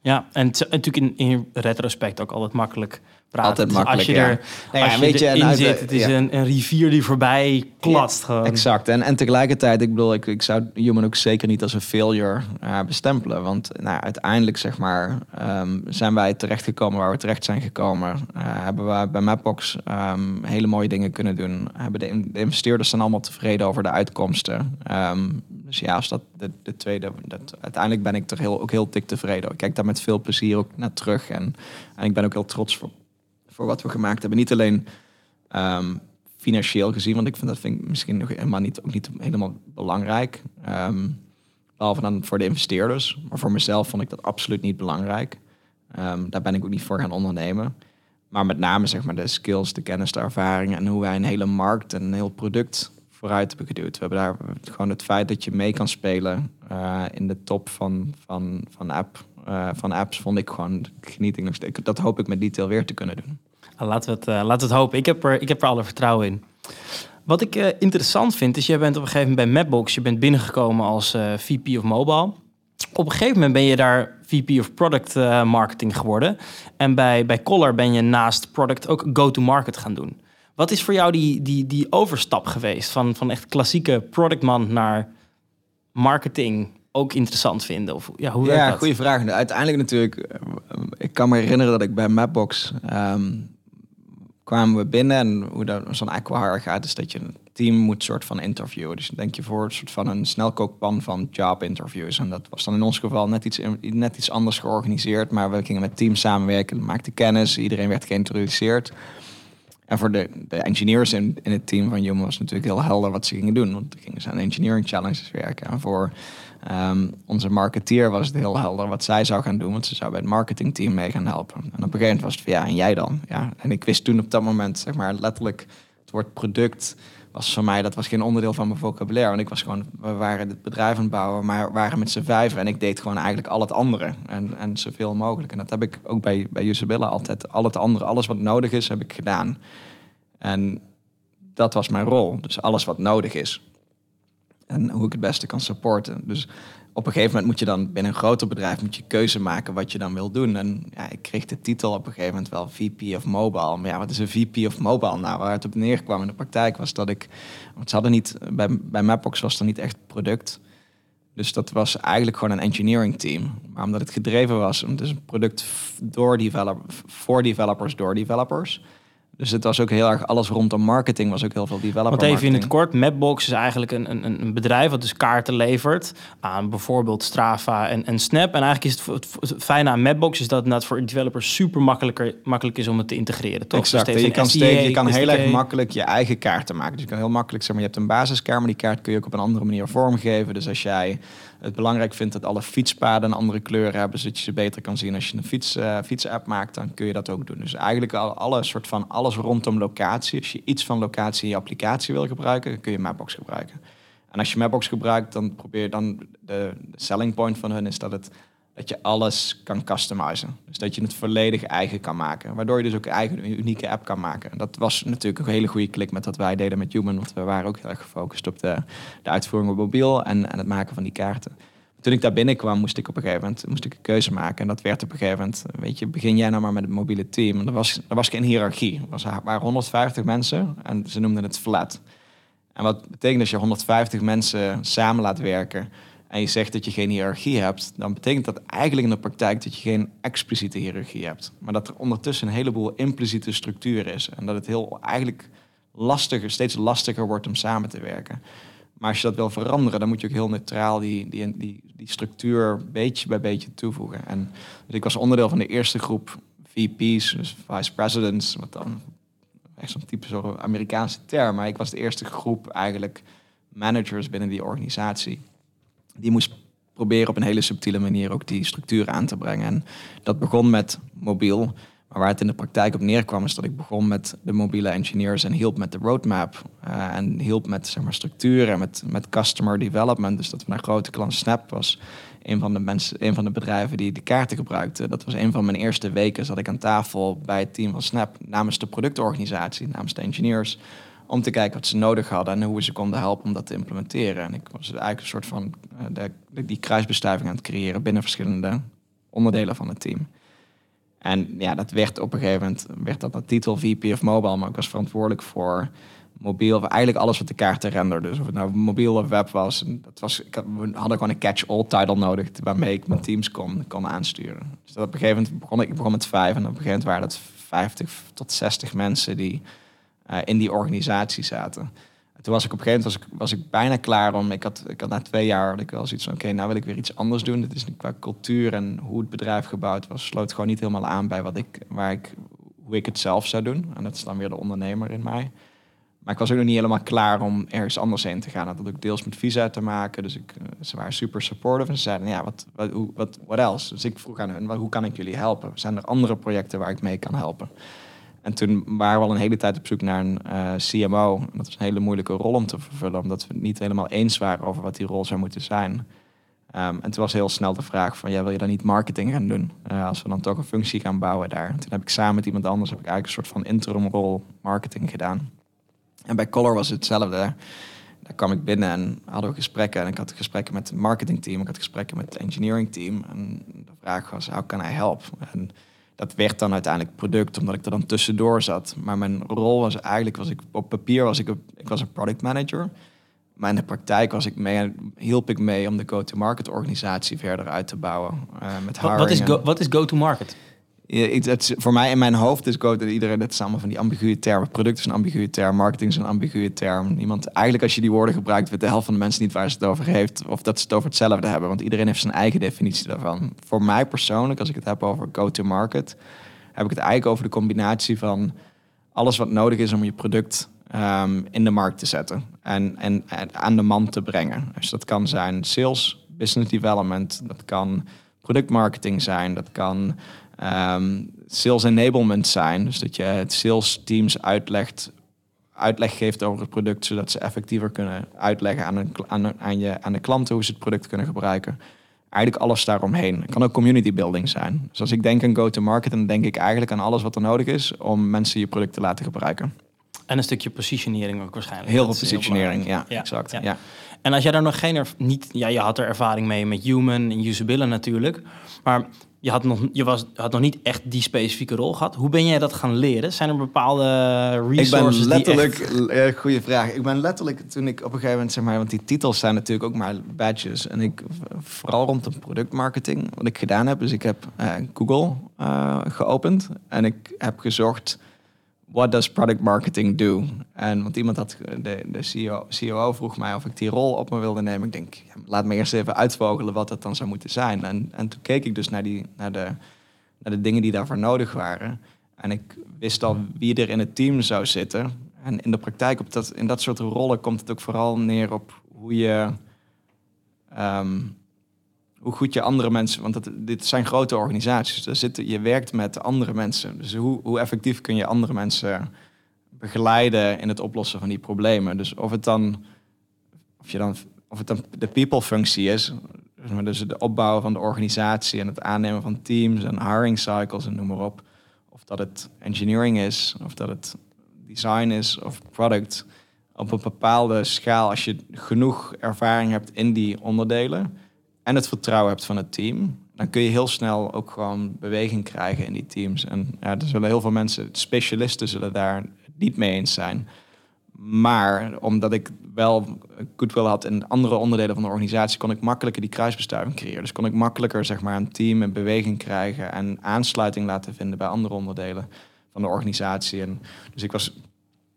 Ja, en het, natuurlijk in, in retrospect ook altijd makkelijk Altijd Dus makkelijk, als je ja. er, Nou ja, als je erin de- zit, het is een, een rivier die voorbij klatst gewoon. Exact. En, en tegelijkertijd, ik bedoel, ik, ik zou Human ook zeker niet als een failure eh, bestempelen. Want nou, uiteindelijk, zeg maar, ehm, zijn wij terechtgekomen waar we terecht zijn gekomen. Eh, hebben we bij Mapbox ehm, hele mooie dingen kunnen doen. Hebben de investeerders zijn allemaal tevreden over de uitkomsten. Ehm, dus ja, als dat de, de tweede, dat, uiteindelijk ben ik er heel, ook heel dik tevreden. Ik kijk daar met veel plezier ook naar terug. En, en ik ben ook heel trots voor, voor wat we gemaakt hebben. Niet alleen ehm, financieel gezien, want ik vind dat vind ik misschien nog helemaal niet, ook niet helemaal belangrijk. Ehm, behalve dan voor de investeerders. Maar voor mezelf vond ik dat absoluut niet belangrijk. Ehm, daar ben ik ook niet voor gaan ondernemen. Maar met name zeg maar, de skills, de kennis, de ervaring en hoe wij een hele markt en een heel product vooruit hebben geduwd. We hebben daar gewoon het feit dat je mee kan spelen eh, in de top van, van, van, app, eh, van apps, vond ik gewoon geniet ik nog steeds. Dat hoop ik met detail weer te kunnen doen. Nou, laten, we het, eh, laten we het hopen. Ik heb, er, ik heb er alle vertrouwen in. Wat ik eh, interessant vind, is jij bent op een gegeven moment bij Mapbox, je bent binnengekomen als eh, VP of Mobile. Op een gegeven moment ben je daar VP of Product Marketing geworden. En bij, bij Collar ben je naast product ook go-to-market gaan doen. Wat is voor jou die, die, die overstap geweest van, van echt klassieke productman naar marketing ook interessant vinden? Of, ja, hoe Ja, dat? goede vraag. Uiteindelijk natuurlijk, ik kan me herinneren dat ik bij Mapbox ehm, kwamen we binnen en hoe dat zo'n aquahire gaat, is dat je een team moet soort van interviewen. Dus denk je voor een soort van een snelkookpan van job interviews. En dat was dan in ons geval net iets, net iets anders georganiseerd, maar we gingen met teams samenwerken, maakten kennis, iedereen werd geïntroduceerd. En voor de, de engineers in, in het team van Human was natuurlijk heel helder wat ze gingen doen. Want dan gingen ze aan engineering challenges werken. En voor ehm, onze marketeer was het heel helder wat zij zou gaan doen. Want ze zou bij het marketingteam mee gaan helpen. En op een gegeven moment was het van ja, en jij dan? Ja, en ik wist toen op dat moment, zeg maar, letterlijk het woord product was voor mij, dat was geen onderdeel van mijn vocabulaire. Want ik was gewoon, we waren het bedrijf aan het bouwen, maar waren met z'n vijven. En ik deed gewoon eigenlijk al het andere. En, en zoveel mogelijk. En dat heb ik ook bij, bij Usabilla altijd. Al het andere, alles wat nodig is, heb ik gedaan. En dat was mijn rol. Dus alles wat nodig is. En hoe ik het beste kan supporten. Dus op een gegeven moment moet je dan binnen een groter bedrijf moet je keuze maken wat je dan wil doen. En ja, ik kreeg de titel op een gegeven moment wel VP of Mobile. Maar ja, wat is een VP of Mobile? Nou, waar het op neerkwam in de praktijk was dat ik... Want ze hadden niet... Bij, bij Mapbox was er niet echt product. Dus dat was eigenlijk gewoon een engineering team. Maar omdat het gedreven was, het is een product door develop, voor developers, door developers. Dus het was ook heel erg, alles rondom marketing was ook heel veel developer Want even in het kort, Mapbox is eigenlijk een, een, een bedrijf wat dus kaarten levert aan bijvoorbeeld Strava en, en Snap. En eigenlijk is het, het, fijne aan Mapbox is dat het voor developers super makkelijker, makkelijk is om het te integreren. Toch? Exact. Dus En het je kan, steeds, je kan heel erg makkelijk je eigen kaarten maken. Dus je kan heel makkelijk zeg maar, je hebt een basiskaart, maar die kaart kun je ook op een andere manier vormgeven. Dus als jij het belangrijk vindt dat alle fietspaden een andere kleur hebben, zodat je ze beter kan zien als je een fiets, eh, fietsapp maakt, dan kun je dat ook doen. Dus eigenlijk al, alle soort van alles rondom locatie. Als je iets van locatie in je applicatie wil gebruiken, dan kun je Mapbox gebruiken. En als je Mapbox gebruikt, dan probeer dan de, de selling point van hun is dat het dat je alles kan customizen. Dus dat je het volledig eigen kan maken. Waardoor je dus ook een eigen unieke app kan maken. En dat was natuurlijk een hele goede klik met wat wij deden met Human. Want we waren ook heel erg gefocust op de, de uitvoering op mobiel en, het maken van die kaarten. Toen ik daar binnenkwam, moest ik op een gegeven moment moest ik een keuze maken. En dat werd op een gegeven moment, weet je, begin jij nou maar met het mobiele team. En er was, er was geen hiërarchie. Er waren 150 mensen en ze noemden het flat. En wat betekent als je 150 mensen samen laat werken en je zegt dat je geen hiërarchie hebt, dan betekent dat eigenlijk in de praktijk dat je geen expliciete hiërarchie hebt. Maar dat er ondertussen een heleboel impliciete structuur is. En dat het heel eigenlijk lastiger, steeds lastiger wordt om samen te werken. Maar als je dat wil veranderen, dan moet je ook heel neutraal die, die, die, die structuur beetje bij beetje toevoegen. En dus ik was onderdeel van de eerste groep VP's, dus vice presidents, wat dan echt zo'n type Amerikaanse term. Maar ik was de eerste groep eigenlijk managers binnen die organisatie. Die moest proberen op een hele subtiele manier ook die structuur aan te brengen. En dat begon met mobiel. Maar waar het in de praktijk op neerkwam, is dat ik begon met de mobiele engineers en hielp met de roadmap. Uh, en hielp met zeg maar, structuur en met, met customer development. Dus dat we naar grote klant Snap was een van de mensen, een van de bedrijven die de kaarten gebruikte. Dat was een van mijn eerste weken. Zat ik aan tafel bij het team van Snap namens de productorganisatie, namens de engineers. Om te kijken wat ze nodig hadden en hoe we ze konden helpen om dat te implementeren. En ik was eigenlijk een soort van de, die kruisbestuiving aan het creëren binnen verschillende onderdelen van het team. En ja, dat werd op een gegeven moment werd dat een titel VP of Mobile, maar ik was verantwoordelijk voor mobiel, of eigenlijk alles wat de kaarten renderde. Dus of het nou mobiel of web was. Dat was ik had, we hadden gewoon een catch-all title nodig waarmee ik mijn teams kon, kon aansturen. Dus op een gegeven moment begon ik, ik begon met vijf en op een gegeven moment waren dat 50 tot 60 mensen die uh, in die organisatie zaten. En toen was ik op een gegeven moment was ik, bijna klaar om. Ik had, ik had na twee jaar had ik wel zoiets van: oké, nou wil ik weer iets anders doen. Dit is qua cultuur en hoe het bedrijf gebouwd was, sloot gewoon niet helemaal aan bij wat ik, waar ik, hoe ik het zelf zou doen. En dat is dan weer de ondernemer in mij. Maar ik was ook nog niet helemaal klaar om ergens anders heen te gaan. Dat had ook deels met visa te maken. Dus ik, eh, ze waren super supportive. En ze zeiden, ja, wat, wat, wat else? Dus ik vroeg aan hun, hoe kan ik jullie helpen? Zijn er andere projecten waar ik mee kan helpen? En toen waren we al een hele tijd op zoek naar een uh, CMO. Dat was een hele moeilijke rol om te vervullen. Omdat we het niet helemaal eens waren over wat die rol zou moeten zijn. Um, en toen was heel snel de vraag van, ja, wil je dan niet marketing gaan doen? Uh, als we dan toch een functie gaan bouwen daar. En toen heb ik samen met iemand anders heb ik eigenlijk een soort van interim rol marketing gedaan. En bij Color was het hetzelfde. Daar kwam ik binnen en hadden we gesprekken. En ik had gesprekken met het marketingteam, ik had gesprekken met het engineering team. En de vraag was, how can I help? En dat werd dan uiteindelijk product, omdat ik er dan tussendoor zat. Maar mijn rol was eigenlijk, was ik, op papier was ik, een, ik was een product manager. Maar in de praktijk was ik mee, hielp ik mee om de go-to-market organisatie verder uit te bouwen. Uh, met wat, is go, wat is go-to-market? Het, voor mij in mijn hoofd is dat iedereen het is allemaal van die ambiguë termen. Product is een ambiguë term, marketing is een ambiguë term. Niemand, eigenlijk als je die woorden gebruikt, weet de helft van de mensen niet waar ze het over heeft of dat ze het over hetzelfde hebben. Want iedereen heeft zijn eigen definitie daarvan. Voor mij persoonlijk, als ik het heb over go-to-market, heb ik het eigenlijk over de combinatie van alles wat nodig is om je product um, in de markt te zetten en, en, en aan de man te brengen. Dus dat kan zijn sales, business development, dat kan productmarketing zijn, dat kan um, sales enablement zijn. Dus dat je het sales teams uitlegt, uitleg geeft over het product, zodat ze effectiever kunnen uitleggen aan, een, aan, aan, je, aan de klanten hoe ze het product kunnen gebruiken. Eigenlijk alles daaromheen. Het kan ook community building zijn. Dus als ik denk aan go-to-market, dan denk ik eigenlijk aan alles wat er nodig is om mensen je product te laten gebruiken. En een stukje positionering ook waarschijnlijk. Heel veel positionering, ja, ja, exact. Ja. En als jij daar nog geen, niet, ja, je had er ervaring mee met human en usability natuurlijk, maar je had nog, je was, had nog niet echt die specifieke rol gehad. Hoe ben jij dat gaan leren? Zijn er bepaalde resources? Ik ben letterlijk, echt... goede vraag. Ik ben letterlijk toen ik op een gegeven moment zeg maar, want die titels zijn natuurlijk ook maar badges. En ik vooral rond de productmarketing, wat ik gedaan heb, dus ik heb uh, Google uh, geopend en ik heb gezocht what does product marketing do? En want iemand had, de, de CEO, CEO vroeg mij of ik die rol op me wilde nemen. Ik denk, ja, laat me eerst even uitvogelen wat dat dan zou moeten zijn. En, en toen keek ik dus naar, die, naar, de, naar de dingen die daarvoor nodig waren. En ik wist al wie er in het team zou zitten. En in de praktijk, op dat, in dat soort rollen, komt het ook vooral neer op hoe je um, hoe goed je andere mensen, want dat, dit zijn grote organisaties, daar zitten, je werkt met andere mensen. Dus hoe, hoe effectief kun je andere mensen begeleiden in het oplossen van die problemen? Dus of het dan, of je dan, of het dan de people-functie is, dus de opbouw van de organisatie en het aannemen van teams en hiring cycles en noem maar op. Of dat het engineering is, of dat het design is of product. Op een bepaalde schaal, als je genoeg ervaring hebt in die onderdelen, en het vertrouwen hebt van het team, dan kun je heel snel ook gewoon beweging krijgen in die teams. En ja, er zullen heel veel mensen, specialisten zullen daar niet mee eens zijn. Maar omdat ik wel goodwill had in andere onderdelen van de organisatie, kon ik makkelijker die kruisbestuiving creëren. Dus kon ik makkelijker zeg maar, een team in beweging krijgen en aansluiting laten vinden bij andere onderdelen van de organisatie. En dus ik was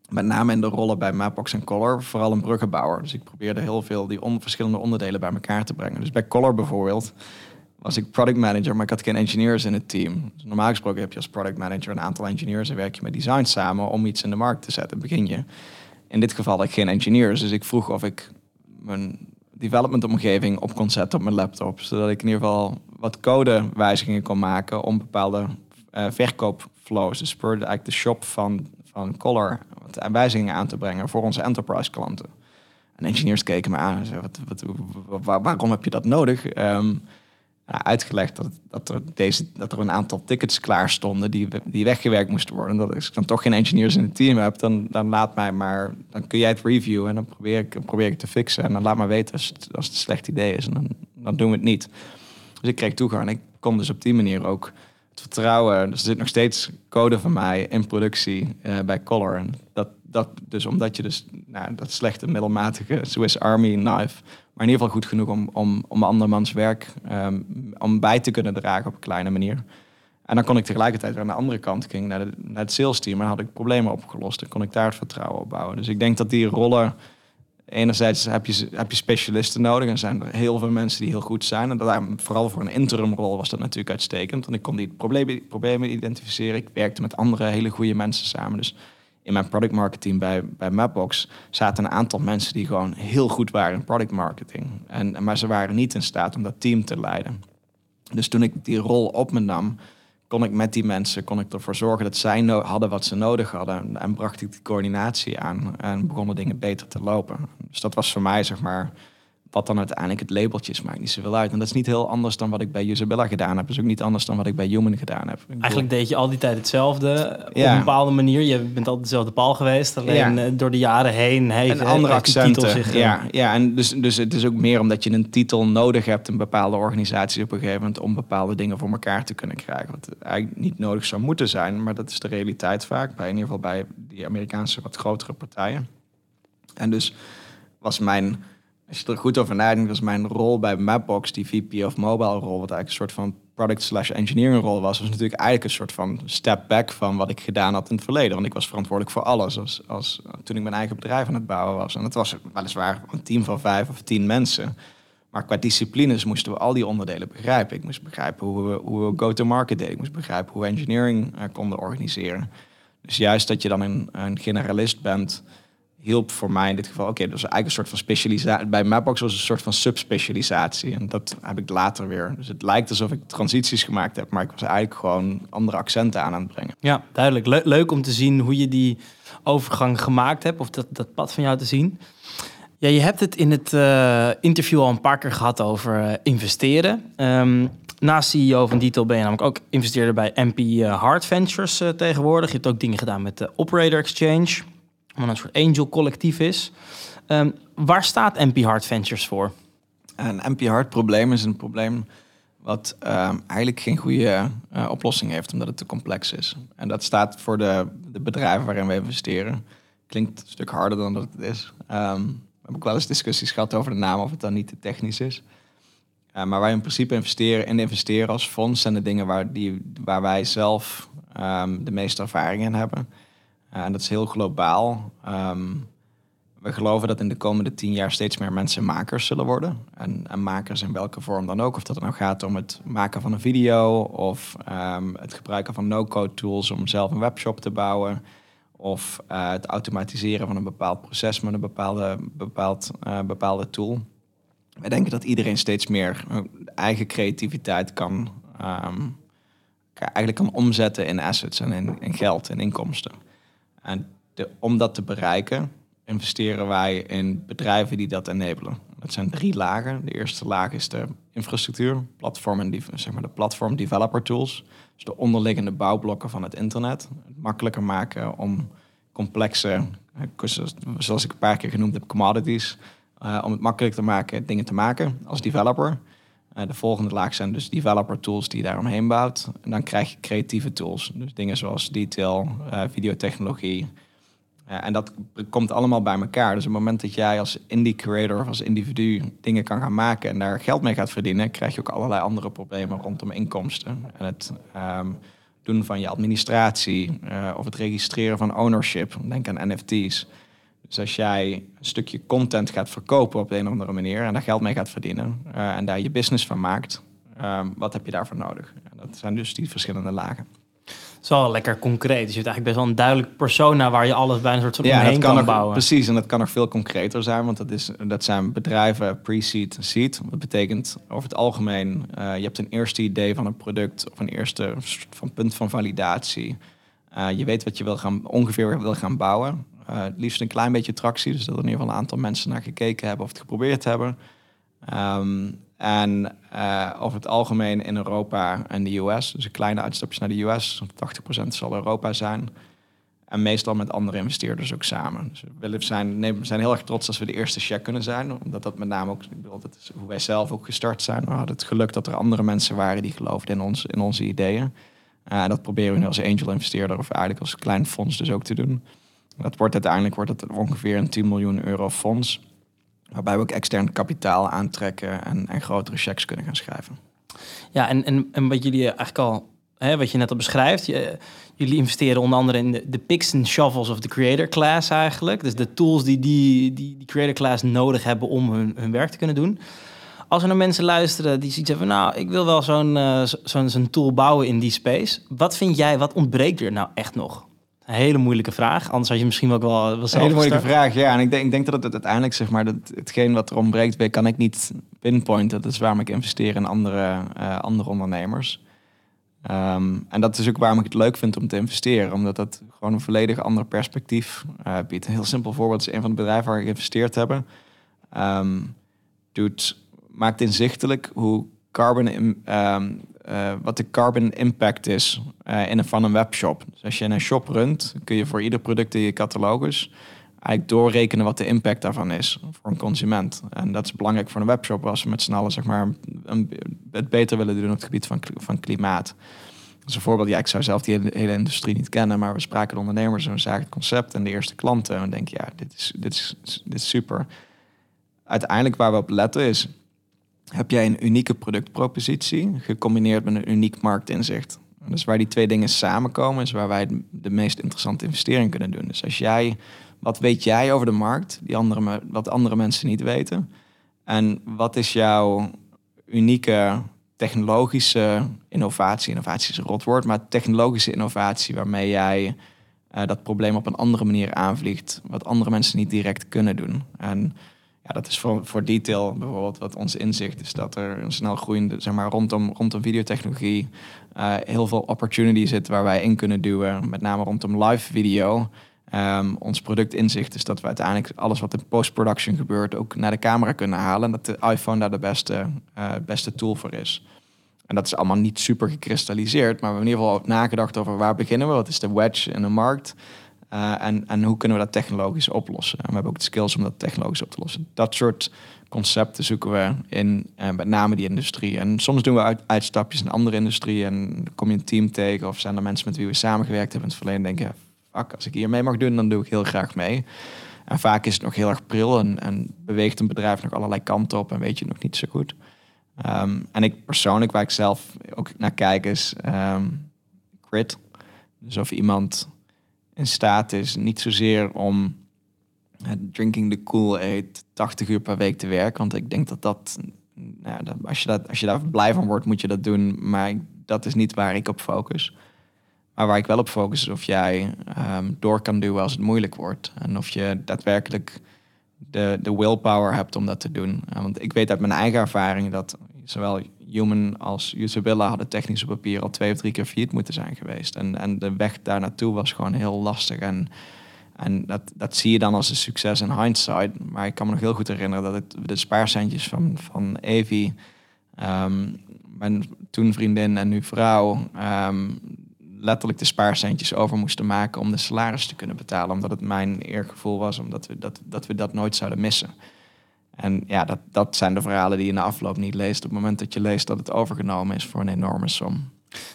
met name in de rollen bij Mapbox en Color, vooral een bruggenbouwer. Dus ik probeerde heel veel die verschillende onderdelen bij elkaar te brengen. Dus bij Color bijvoorbeeld was ik product manager, maar ik had geen engineers in het team. Dus normaal gesproken heb je als product manager een aantal engineers en werk je met design samen om iets in de markt te zetten. Begin je. In dit geval had ik geen engineers, dus ik vroeg of ik mijn development omgeving op kon zetten op mijn laptop, zodat ik in ieder geval wat codewijzigingen kon maken om bepaalde uh, verkoopflows, dus eigenlijk de shop van, van Color, wat wijzigingen aan te brengen voor onze enterprise klanten. En engineers keken me aan en zeiden, wat, wat, waarom heb je dat nodig? Um, uitgelegd dat, dat, er deze, dat er een aantal tickets klaar stonden die, die weggewerkt moesten worden. Dat als ik dan toch geen engineers in het team heb, dan, dan laat mij maar, dan kun jij het reviewen en dan probeer ik, probeer ik te fixen. En dan laat maar weten als het, als het een slecht idee is en dan, dan doen we het niet. Dus ik kreeg toegang en ik kon dus op die manier ook het vertrouwen. Dus er zit nog steeds code van mij in productie uh, bij Color. En dat, dat dus omdat je dus nou, dat slechte middelmatige Swiss Army knife maar in ieder geval goed genoeg om, om, om andermans werk um, om bij te kunnen dragen op een kleine manier. En dan kon ik tegelijkertijd aan de andere kant ging naar, de, naar het sales team en had ik problemen opgelost en kon ik daar het vertrouwen op bouwen. Dus ik denk dat die rollen, enerzijds heb je, heb je specialisten nodig en zijn er heel veel mensen die heel goed zijn. En dat, vooral voor een interim rol was dat natuurlijk uitstekend, want ik kon die problemen, problemen identificeren. Ik werkte met andere hele goede mensen samen. Dus in mijn product marketing bij, bij Mapbox zaten een aantal mensen die gewoon heel goed waren in product marketing. En, maar ze waren niet in staat om dat team te leiden. Dus toen ik die rol op me nam, kon ik met die mensen kon ik ervoor zorgen dat zij hadden wat ze nodig hadden. En bracht ik die coördinatie aan en begonnen dingen beter te lopen. Dus dat was voor mij, zeg maar, wat dan uiteindelijk het labeltje is, maakt niet zoveel uit. En dat is niet heel anders dan wat ik bij Usabilla gedaan heb. Dat is ook niet anders dan wat ik bij Human gedaan heb. Eigenlijk deed je al die tijd hetzelfde op een bepaalde manier. Je bent altijd dezelfde paal geweest. Alleen eh, door de jaren heen heeft een andere accenten. Zich, eh, ja, ja, en dus, dus het is ook meer omdat je een titel nodig hebt in bepaalde organisaties op een gegeven moment om bepaalde dingen voor elkaar te kunnen krijgen. Wat eigenlijk niet nodig zou moeten zijn, maar dat is de realiteit vaak. Bij in ieder geval bij die Amerikaanse wat grotere partijen. En dus was mijn als je er goed over nadenkt, was mijn rol bij Mapbox, die VP of Mobile rol, wat eigenlijk een soort van product slash engineering rol was, was natuurlijk eigenlijk een soort van step back van wat ik gedaan had in het verleden. Want ik was verantwoordelijk voor alles als, als toen ik mijn eigen bedrijf aan het bouwen was. En dat was weliswaar een team van vijf of tien mensen. Maar qua disciplines moesten we al die onderdelen begrijpen. Ik moest begrijpen hoe we, hoe we go-to-market deden. Ik moest begrijpen hoe we engineering uh, konden organiseren. Dus juist dat je dan een, een generalist bent hielp voor mij in dit geval. Oké, dus eigenlijk een soort van specialisatie. Bij Mapbox was een soort van subspecialisatie. En dat heb ik later weer. Dus het lijkt alsof ik transities gemaakt heb, maar ik was eigenlijk gewoon andere accenten aan aan het brengen. Ja, duidelijk. leuk om te zien hoe je die overgang gemaakt hebt, of dat, dat pad van jou te zien. Ja, je hebt het in het uh, interview al een paar keer gehad over uh, investeren. Um, naast CEO van Detail ben je namelijk ook investeerder bij MP uh, Hard Ventures tegenwoordig. Je hebt ook dingen gedaan met de Operator Exchange wat een soort angel collectief is. Um, waar staat MP Hard Ventures voor? Een MP Hard probleem is een probleem wat um, eigenlijk geen goede uh, oplossing heeft, omdat het te complex is. En dat staat voor de, de bedrijven waarin we investeren. Klinkt een stuk harder dan dat het is. Um, we hebben ook wel eens discussies gehad over de naam, of het dan niet te technisch is. Uh, maar wij in principe investeren in investeren als fonds zijn de dingen waar, die, waar wij zelf de meeste ervaring in hebben. Eh, en dat is heel globaal. Ehm, we geloven dat in de komende tien jaar steeds meer mensen makers zullen worden. En, makers in welke vorm dan ook. Of dat het nou gaat om het maken van een video of ehm, het gebruiken van no-code tools om zelf een webshop te bouwen. Of uh, het automatiseren van een bepaald proces met een bepaalde, bepaald, uh, bepaalde tool. Wij denken dat iedereen steeds meer eigen creativiteit kan, um, eigenlijk kan omzetten in assets en in, in geld en inkomsten. En om dat te bereiken, investeren wij in bedrijven die dat enabelen. Dat zijn drie lagen. De eerste laag is de infrastructuur, platform en zeg maar de platform developer tools. Dus de onderliggende bouwblokken van het internet. Het makkelijker maken om complexe, zoals ik een paar keer genoemd heb, commodities. Uh, om het makkelijk te maken dingen te maken als developer. Uh, de volgende laag zijn dus developer tools die je daaromheen bouwt. En dan krijg je creatieve tools. Dus dingen zoals detail, uh, videotechnologie. Uh, en dat komt allemaal bij elkaar. Dus op het moment dat jij als indie creator of als individu dingen kan gaan maken en daar geld mee gaat verdienen, krijg je ook allerlei andere problemen rondom inkomsten. En het, um, doen van je administratie of het registreren van ownership. Denk aan NFT's. Dus als jij een stukje content gaat verkopen op de een of andere manier en daar geld mee gaat verdienen uh, en daar je business van maakt, uh, wat heb je daarvoor nodig? dat zijn dus die verschillende lagen. Het is wel lekker concreet. Dus je hebt eigenlijk best wel een duidelijk persona waar je alles bij een soort van ja, omheen kan, kan bouwen. Precies, en dat kan nog veel concreter zijn, want dat, is, dat zijn bedrijven pre-seed en seed. Dat betekent over het algemeen, uh, je hebt een eerste idee van een product of een eerste van punt van validatie. Uh, je weet wat je wil gaan, ongeveer wil gaan bouwen. Uh, het liefst een klein beetje tractie, dus dat er in ieder geval een aantal mensen naar gekeken hebben of het geprobeerd hebben. Um, en uh, over het algemeen in Europa en de US, dus een kleine uitstapje naar de US, 80% zal Europa zijn. En meestal met andere investeerders ook samen. Dus we zijn, zijn heel erg trots als we de eerste check kunnen zijn. Omdat dat met name ook, ik bedoel, dat is hoe wij zelf ook gestart zijn. We hadden het geluk dat er andere mensen waren die geloofden in, ons, in onze ideeën. Dat proberen we als angel investeerder of eigenlijk als klein fonds dus ook te doen. Dat wordt uiteindelijk wordt het ongeveer een 10 miljoen euro fonds. Waarbij we ook extern kapitaal aantrekken en, en grotere checks kunnen gaan schrijven. Ja, en, en, en wat jullie eigenlijk al, hè, wat je net al beschrijft, jullie investeren onder andere in de, de picks en shovels of de creator class eigenlijk. Dus de tools die die, die, die creator class nodig hebben om hun, hun werk te kunnen doen. Als er nou mensen luisteren die zoiets hebben, nou, ik wil wel zo'n uh, zo'n zo'n tool bouwen in die space. Wat vind jij, wat ontbreekt er nou echt nog? Een hele moeilijke vraag. Anders had je misschien ook wel, wel Een hele moeilijke vraag, ja. En ik denk, ik denk dat het uiteindelijk, zeg maar, dat hetgeen wat er ontbreekt, kan ik niet pinpointen. Dat is waarom ik investeer in andere, uh, andere ondernemers. Um, en dat is ook waarom ik het leuk vind om te investeren. Omdat dat gewoon een volledig ander perspectief uh, biedt. Een heel simpel voorbeeld is een van de bedrijven waar ik geïnvesteerd heb. Um, doet, maakt inzichtelijk hoe carbon, um, uh, wat de carbon impact is uh, in een, van een webshop. Dus als je een shop runt, kun je voor ieder product in je catalogus eigenlijk doorrekenen wat de impact daarvan is voor een consument. En dat is belangrijk voor een webshop als we met z'n allen zeg maar, een, het beter willen doen op het gebied van, van klimaat. Dus een voorbeeld, ja, ik zou zelf die hele, industrie niet kennen, maar we spraken de ondernemers en we zagen het concept en de eerste klanten. En we denken, ja, dit is, dit is, dit is super. Uiteindelijk waar we op letten is, heb jij een unieke productpropositie gecombineerd met een uniek marktinzicht. Dus waar die twee dingen samenkomen is waar wij de meest interessante investering kunnen doen. Dus als jij, wat weet jij over de markt, die andere, wat andere mensen niet weten? En wat is jouw unieke technologische innovatie? Innovatie is een rotwoord, maar technologische innovatie waarmee jij uh, dat probleem op een andere manier aanvliegt, wat andere mensen niet direct kunnen doen. En ja, dat is voor, voor detail bijvoorbeeld wat ons inzicht is dat er een snel groeiende, zeg maar, rondom, rondom videotechnologie uh, heel veel opportunity zit waar wij in kunnen duwen. Met name rondom live video. Um, ons productinzicht is dat we uiteindelijk alles wat in post-production gebeurt ook naar de camera kunnen halen. En dat de iPhone daar de beste, uh, beste tool voor is. En dat is allemaal niet super gekristalliseerd, maar we hebben in ieder geval nagedacht over waar beginnen we, wat is de wedge in de markt. Uh, en, en hoe kunnen we dat technologisch oplossen? En we hebben ook de skills om dat technologisch op te lossen. Dat soort concepten zoeken we in uh, met name die industrie. En soms doen we uit, uitstapjes in andere industrie en kom je een team tegen of zijn er mensen met wie we samengewerkt hebben in het verleden denken, fuck, als ik hier mee mag doen, dan doe ik heel graag mee. En vaak is het nog heel erg pril en, en beweegt een bedrijf nog allerlei kanten op en weet je nog niet zo goed. Um, en ik persoonlijk, waar ik zelf ook naar kijk, is um, grit. Dus of iemand in staat is niet zozeer om drinking the Kool-Aid 80 uur per week te werken. Want ik denk dat dat, nou, als, je dat, als je daar blij van wordt, moet je dat doen. Maar dat is niet waar ik op focus. Maar waar ik wel op focus is of jij um, door kan duwen als het moeilijk wordt. En of je daadwerkelijk de, de willpower hebt om dat te doen. Want ik weet uit mijn eigen ervaring dat zowel Human als Usabilla hadden technisch op papier al twee of drie keer failliet moeten zijn geweest. En, en de weg daar naartoe was gewoon heel lastig. En, en dat, dat zie je dan als een succes in hindsight. Maar ik kan me nog heel goed herinneren dat ik de spaarcentjes van, van Evi, um, mijn toen vriendin en nu vrouw, um, letterlijk de spaarcentjes over moesten maken om de salaris te kunnen betalen. Omdat het mijn eergevoel was, omdat we dat, dat we dat nooit zouden missen. En ja, dat, dat zijn de verhalen die je na afloop niet leest. Op het moment dat je leest dat het overgenomen is voor een enorme som.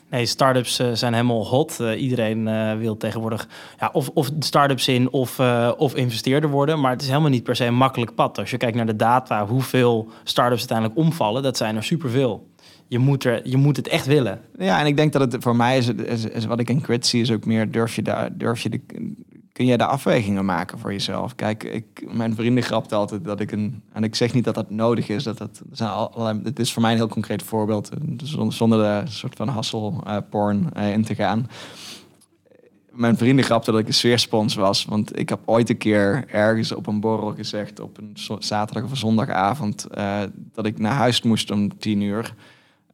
Nee, startups uh, zijn helemaal hot. Uh, iedereen uh, wil tegenwoordig ja, of, of startups in of, of investeerder worden. Maar het is helemaal niet per se een makkelijk pad. Als je kijkt naar de data, hoeveel startups uiteindelijk omvallen, dat zijn er superveel. Je moet, er, je moet het echt willen. Ja, en ik denk dat het voor mij is, is, is wat ik in Crit zie, is ook meer durf je, daar, durf je de, kun jij de afwegingen maken voor jezelf. Kijk, ik, mijn vrienden grapten altijd dat ik een. En ik zeg niet dat dat nodig is. Dat dat, het is voor mij een heel concreet voorbeeld. Zonder de soort van hasselporn uh, in te gaan. Mijn vrienden grapten dat ik een sfeerspons was. Want ik heb ooit een keer ergens op een borrel gezegd. op een zaterdag of zondagavond. Dat ik naar huis moest om tien uur.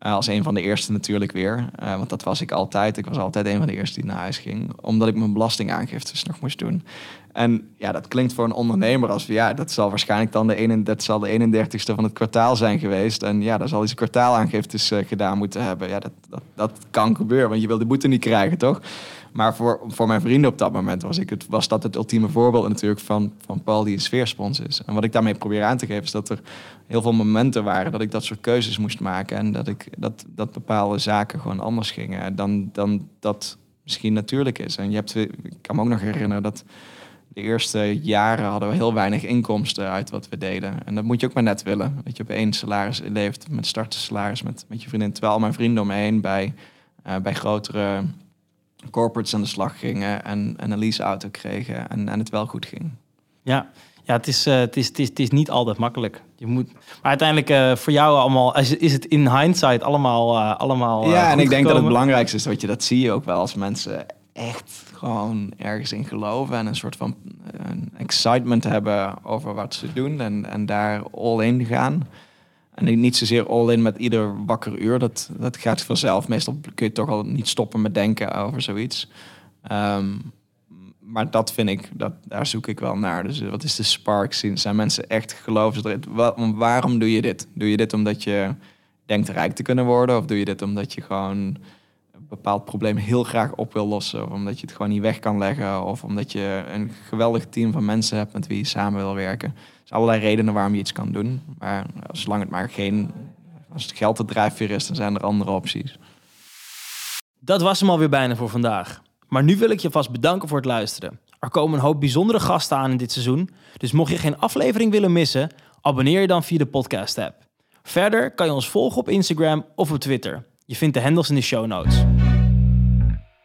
Uh, als een van de eerste natuurlijk weer. Uh, want dat was ik altijd. Ik was altijd een van de eerste die naar huis ging. Omdat ik mijn belastingaangiftes nog moest doen. En ja, dat klinkt voor een ondernemer als ja, dat zal waarschijnlijk dan de, ene, de 31ste van het kwartaal zijn geweest. En ja, dan zal hij zijn kwartaalaangiftes uh, gedaan moeten hebben. Ja, dat, dat, dat kan gebeuren, want je wil de boete niet krijgen, toch? Maar voor, voor mijn vrienden op dat moment was, ik het, was dat het ultieme voorbeeld natuurlijk van, van Paul die een sfeerspons is. En wat ik daarmee probeer aan te geven is dat er heel veel momenten waren dat ik dat soort keuzes moest maken. En dat, ik, dat, dat bepaalde zaken gewoon anders gingen dan, dan dat misschien natuurlijk is. En je hebt, ik kan me ook nog herinneren dat de eerste jaren hadden we heel weinig inkomsten uit wat we deden. En dat moet je ook maar net willen. Dat je op één salaris leeft met startersalaris met, met je vriendin. Terwijl mijn vrienden om me heen bij, uh, bij grotere corporates aan de slag gingen en, en een leaseauto kregen en, en het wel goed ging. Ja, ja het, is, uh, het, is, het, is, het is niet altijd makkelijk. Je moet, maar uiteindelijk uh, voor jou allemaal, is, is het in hindsight allemaal, uh, allemaal Ja, en ik denk dat het belangrijkste is, wat je dat zie je ook wel als mensen echt gewoon ergens in geloven en een soort van een excitement hebben over wat ze doen en, en daar all in gaan. En niet zozeer all-in met ieder wakker uur. Dat, dat gaat vanzelf. Meestal kun je toch al niet stoppen met denken over zoiets. Ehm, maar dat vind ik, dat, daar zoek ik wel naar. Dus wat is de spark? Zijn mensen echt geloven? Waarom doe je dit? Doe je dit omdat je denkt rijk te kunnen worden? Of doe je dit omdat je gewoon een bepaald probleem heel graag op wil lossen? Of omdat je het gewoon niet weg kan leggen? Of omdat je een geweldig team van mensen hebt met wie je samen wil werken? Zijn allerlei redenen waarom je iets kan doen. Maar zolang het maar geen, als het geld de drijfveer is, dan zijn er andere opties. Dat was hem alweer bijna voor vandaag. Maar nu wil ik je vast bedanken voor het luisteren. Er komen een hoop bijzondere gasten aan in dit seizoen. Dus mocht je geen aflevering willen missen, abonneer je dan via de podcast app. Verder kan je ons volgen op Instagram of op Twitter. Je vindt de handles in de show notes.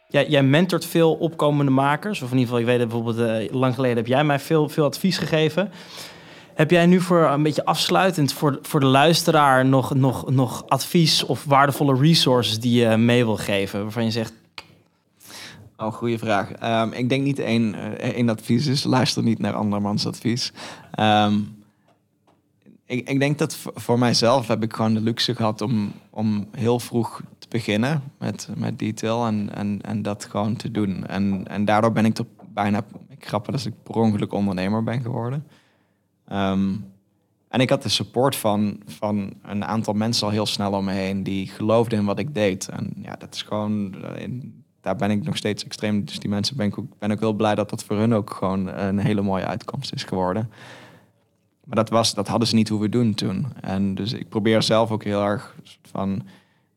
Ja, jij mentort veel opkomende makers. Of in ieder geval, ik weet bijvoorbeeld, uh, lang geleden heb jij mij veel, veel advies gegeven. Heb jij nu voor een beetje afsluitend voor, voor de luisteraar nog, nog, nog advies of waardevolle resources die je mee wil geven? Waarvan je zegt. Oh, goede vraag. Um, ik denk niet één, uh, één advies is. Luister niet naar andermans advies. Um, ik, ik, denk dat voor mijzelf heb ik gewoon de luxe gehad om, om heel vroeg te beginnen met, met detail en, en, en dat gewoon te doen. En, en daardoor ben ik toch bijna, ik grappig dat ik per ongeluk ondernemer ben geworden. Um, en ik had de support van, van een aantal mensen al heel snel om me heen die geloofden in wat ik deed. En ja, dat is gewoon, eh, daar ben ik nog steeds extreem. Dus die mensen ben ik ook, ben ook heel blij dat dat voor hun ook gewoon een hele mooie uitkomst is geworden. Maar dat, was, dat hadden ze niet hoe we doen toen. En dus ik probeer zelf ook heel erg van.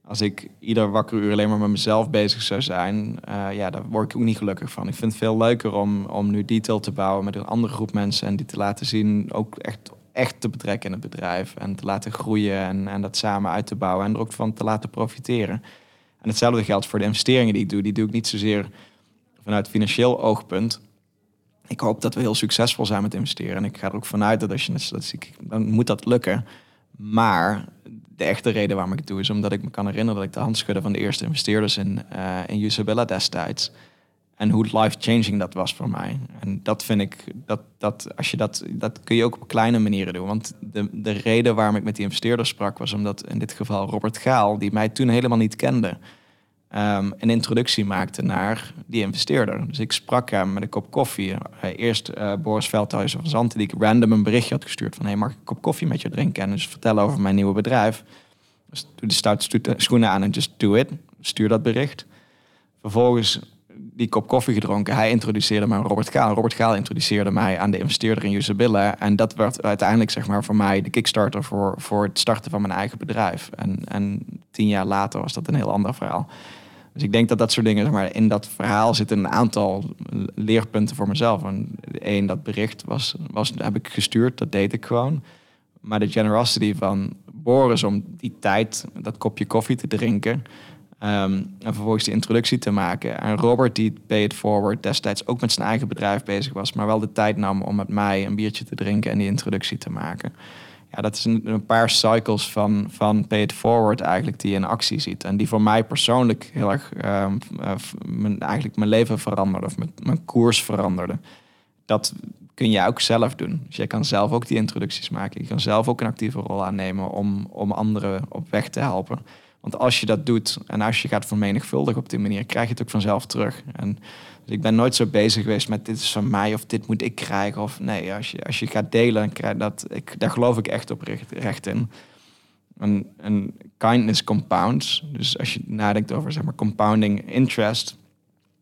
Als ik ieder wakker uur alleen maar met mezelf bezig zou zijn, uh, ja, daar word ik ook niet gelukkig van. Ik vind het veel leuker om, om nu detail te bouwen met een andere groep mensen en die te laten zien, ook echt, echt te betrekken in het bedrijf en te laten groeien en, en dat samen uit te bouwen en er ook van te laten profiteren. En hetzelfde geldt voor de investeringen die ik doe. Die doe ik niet zozeer vanuit financieel oogpunt, ik hoop dat we heel succesvol zijn met investeren. En ik ga er ook vanuit dat als je het ziet, dan moet dat lukken. Maar de echte reden waarom ik het doe is omdat ik me kan herinneren dat ik de hand schudde van de eerste investeerders in, uh, in Usabella destijds. En hoe life-changing dat was voor mij. En dat vind ik, dat, dat, als je dat, dat kun je ook op kleine manieren doen. Want de, de reden waarom ik met die investeerders sprak was omdat in dit geval Robert Gaal, die mij toen helemaal niet kende, um, een introductie maakte naar die investeerder. Dus ik sprak hem met een kop koffie. Eerst uh, Boris Veldhuizen van Zanten, die ik random een berichtje had gestuurd van... hey, mag ik een kop koffie met je drinken en dus vertellen over mijn nieuwe bedrijf? Dus doe de stoute schoenen aan en just do it. Stuur dat bericht. Vervolgens die kop koffie gedronken. Hij introduceerde mij aan Robert Gaal. Robert Gaal introduceerde mij aan de investeerder in Usabilla. En dat werd uiteindelijk zeg maar, voor mij de kickstarter voor, voor het starten van mijn eigen bedrijf. En, en tien jaar later was dat een heel ander verhaal. Dus ik denk dat dat soort dingen, maar, in dat verhaal zitten een aantal leerpunten voor mezelf. En één, dat bericht was, was, heb ik gestuurd, dat deed ik gewoon. Maar de generosity van Boris om die tijd, dat kopje koffie te drinken. Um, en vervolgens de introductie te maken. En Robert, die Pay It Forward destijds ook met zijn eigen bedrijf bezig was, maar wel de tijd nam om met mij een biertje te drinken en die introductie te maken. Ja, dat is een, paar cycles van, van Pay It Forward eigenlijk die je in actie ziet. En die voor mij persoonlijk heel erg um, mijn, eigenlijk mijn leven veranderde of mijn, mijn koers veranderde. Dat kun je ook zelf doen. Dus je kan zelf ook die introducties maken. Je kan zelf ook een actieve rol aannemen om, om anderen op weg te helpen. Want als je dat doet en als je gaat vermenigvuldigen op die manier, krijg je het ook vanzelf terug. En dus ik ben nooit zo bezig geweest met dit is van mij of dit moet ik krijgen. Of nee, als je, als je gaat delen, krijg dat, ik, daar geloof ik echt oprecht recht in. En, kindness compounds. Dus als je nadenkt over zeg maar, compounding interest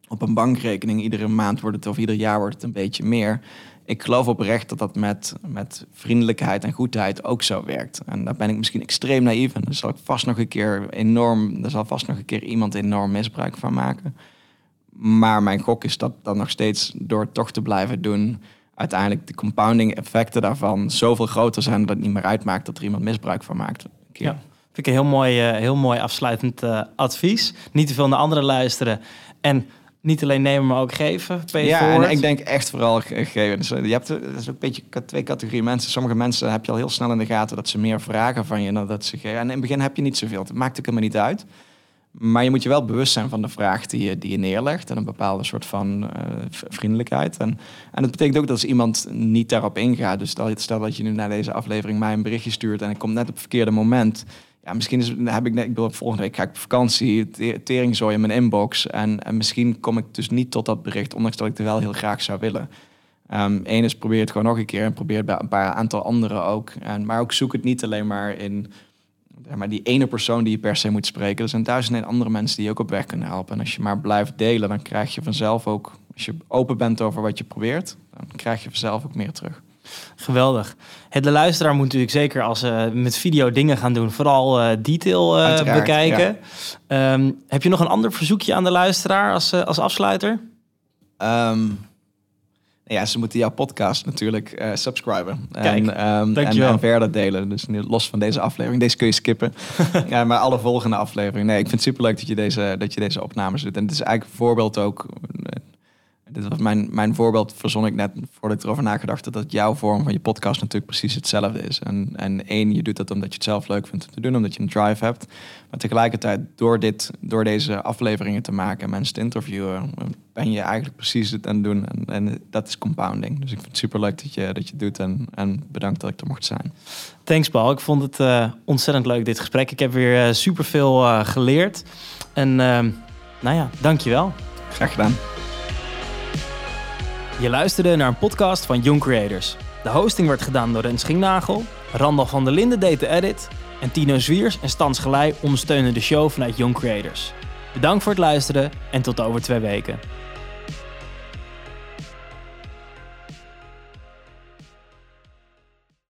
op een bankrekening, iedere maand wordt het of ieder jaar wordt het een beetje meer ik geloof oprecht dat dat met, met vriendelijkheid en goedheid ook zo werkt. En daar ben ik misschien extreem naïef en daar zal ik vast nog een keer enorm, daar zal vast nog een keer iemand enorm misbruik van maken. Maar mijn gok is dat dan nog steeds door toch te blijven doen, uiteindelijk de compounding effecten daarvan zoveel groter zijn dat het niet meer uitmaakt dat er iemand misbruik van maakt. Ja. Vind ik een heel mooi, uh, heel mooi afsluitend uh, advies. Niet te veel naar anderen luisteren. En niet alleen nemen, maar ook geven. Ja, en ik denk echt vooral geven. Dus eh, je hebt dat is ook een beetje twee categorieën mensen. Sommige mensen heb je al heel snel in de gaten dat ze meer vragen van je dan dat ze geven. En in het begin heb je niet zoveel. Het maakt ook helemaal niet uit. Maar je moet je wel bewust zijn van de vraag die je, die je neerlegt. En een bepaalde soort van uh, vriendelijkheid. En, en dat betekent ook dat als iemand niet daarop ingaat. Dus stel, stel dat je nu naar deze aflevering mij een berichtje stuurt. En ik kom net op het verkeerde moment ja, misschien is, heb ik net, ik bedoel, volgende week ga ik op vakantie, teringzooi in mijn inbox. En, en misschien kom ik dus niet tot dat bericht, ondanks dat ik het wel heel graag zou willen. Um, Eén is probeer het gewoon nog een keer en probeer het bij een paar aantal anderen ook. En, maar ook zoek het niet alleen maar in maar die ene persoon die je per se moet spreken. Er zijn duizenden andere mensen die je ook op weg kunnen helpen. En als je maar blijft delen, dan krijg je vanzelf ook, als je open bent over wat je probeert, dan krijg je vanzelf ook meer terug. Geweldig. De luisteraar moet natuurlijk zeker als ze met video dingen gaan doen, vooral uh, detail uh, bekijken. Ja. Um, heb je nog een ander verzoekje aan de luisteraar als, als afsluiter? Um, ja, ze moeten jouw podcast natuurlijk uh, subscriben. Kijk, en, um, en, en, verder delen. Dus los van deze aflevering. Deze kun je skippen. (laughs) ja, maar alle volgende afleveringen. Nee, ik vind het superleuk dat je deze, dat je deze opnames doet. En het is eigenlijk een voorbeeld ook dit was mijn, mijn voorbeeld, verzon ik net voordat ik erover nagedacht had, dat jouw vorm van je podcast natuurlijk precies hetzelfde is. En, en één, je doet dat omdat je het zelf leuk vindt om te doen, omdat je een drive hebt. Maar tegelijkertijd, door, dit, door deze afleveringen te maken en mensen te interviewen, ben je eigenlijk precies het aan het doen. En, en dat is compounding. Dus ik vind het super leuk dat je, dat je doet en, en bedankt dat ik er mocht zijn. Thanks Paul, ik vond het uh, ontzettend leuk dit gesprek. Ik heb weer uh, super veel uh, geleerd. En nou ja, dankjewel. Graag gedaan. Je luisterde naar een podcast van Young Creators. De hosting werd gedaan door Rens Schingnagel, Randall van der Linden deed de edit en Tino Zwiers en Stans Gelei ondersteunen de show vanuit Young Creators. Bedankt voor het luisteren en tot over twee weken.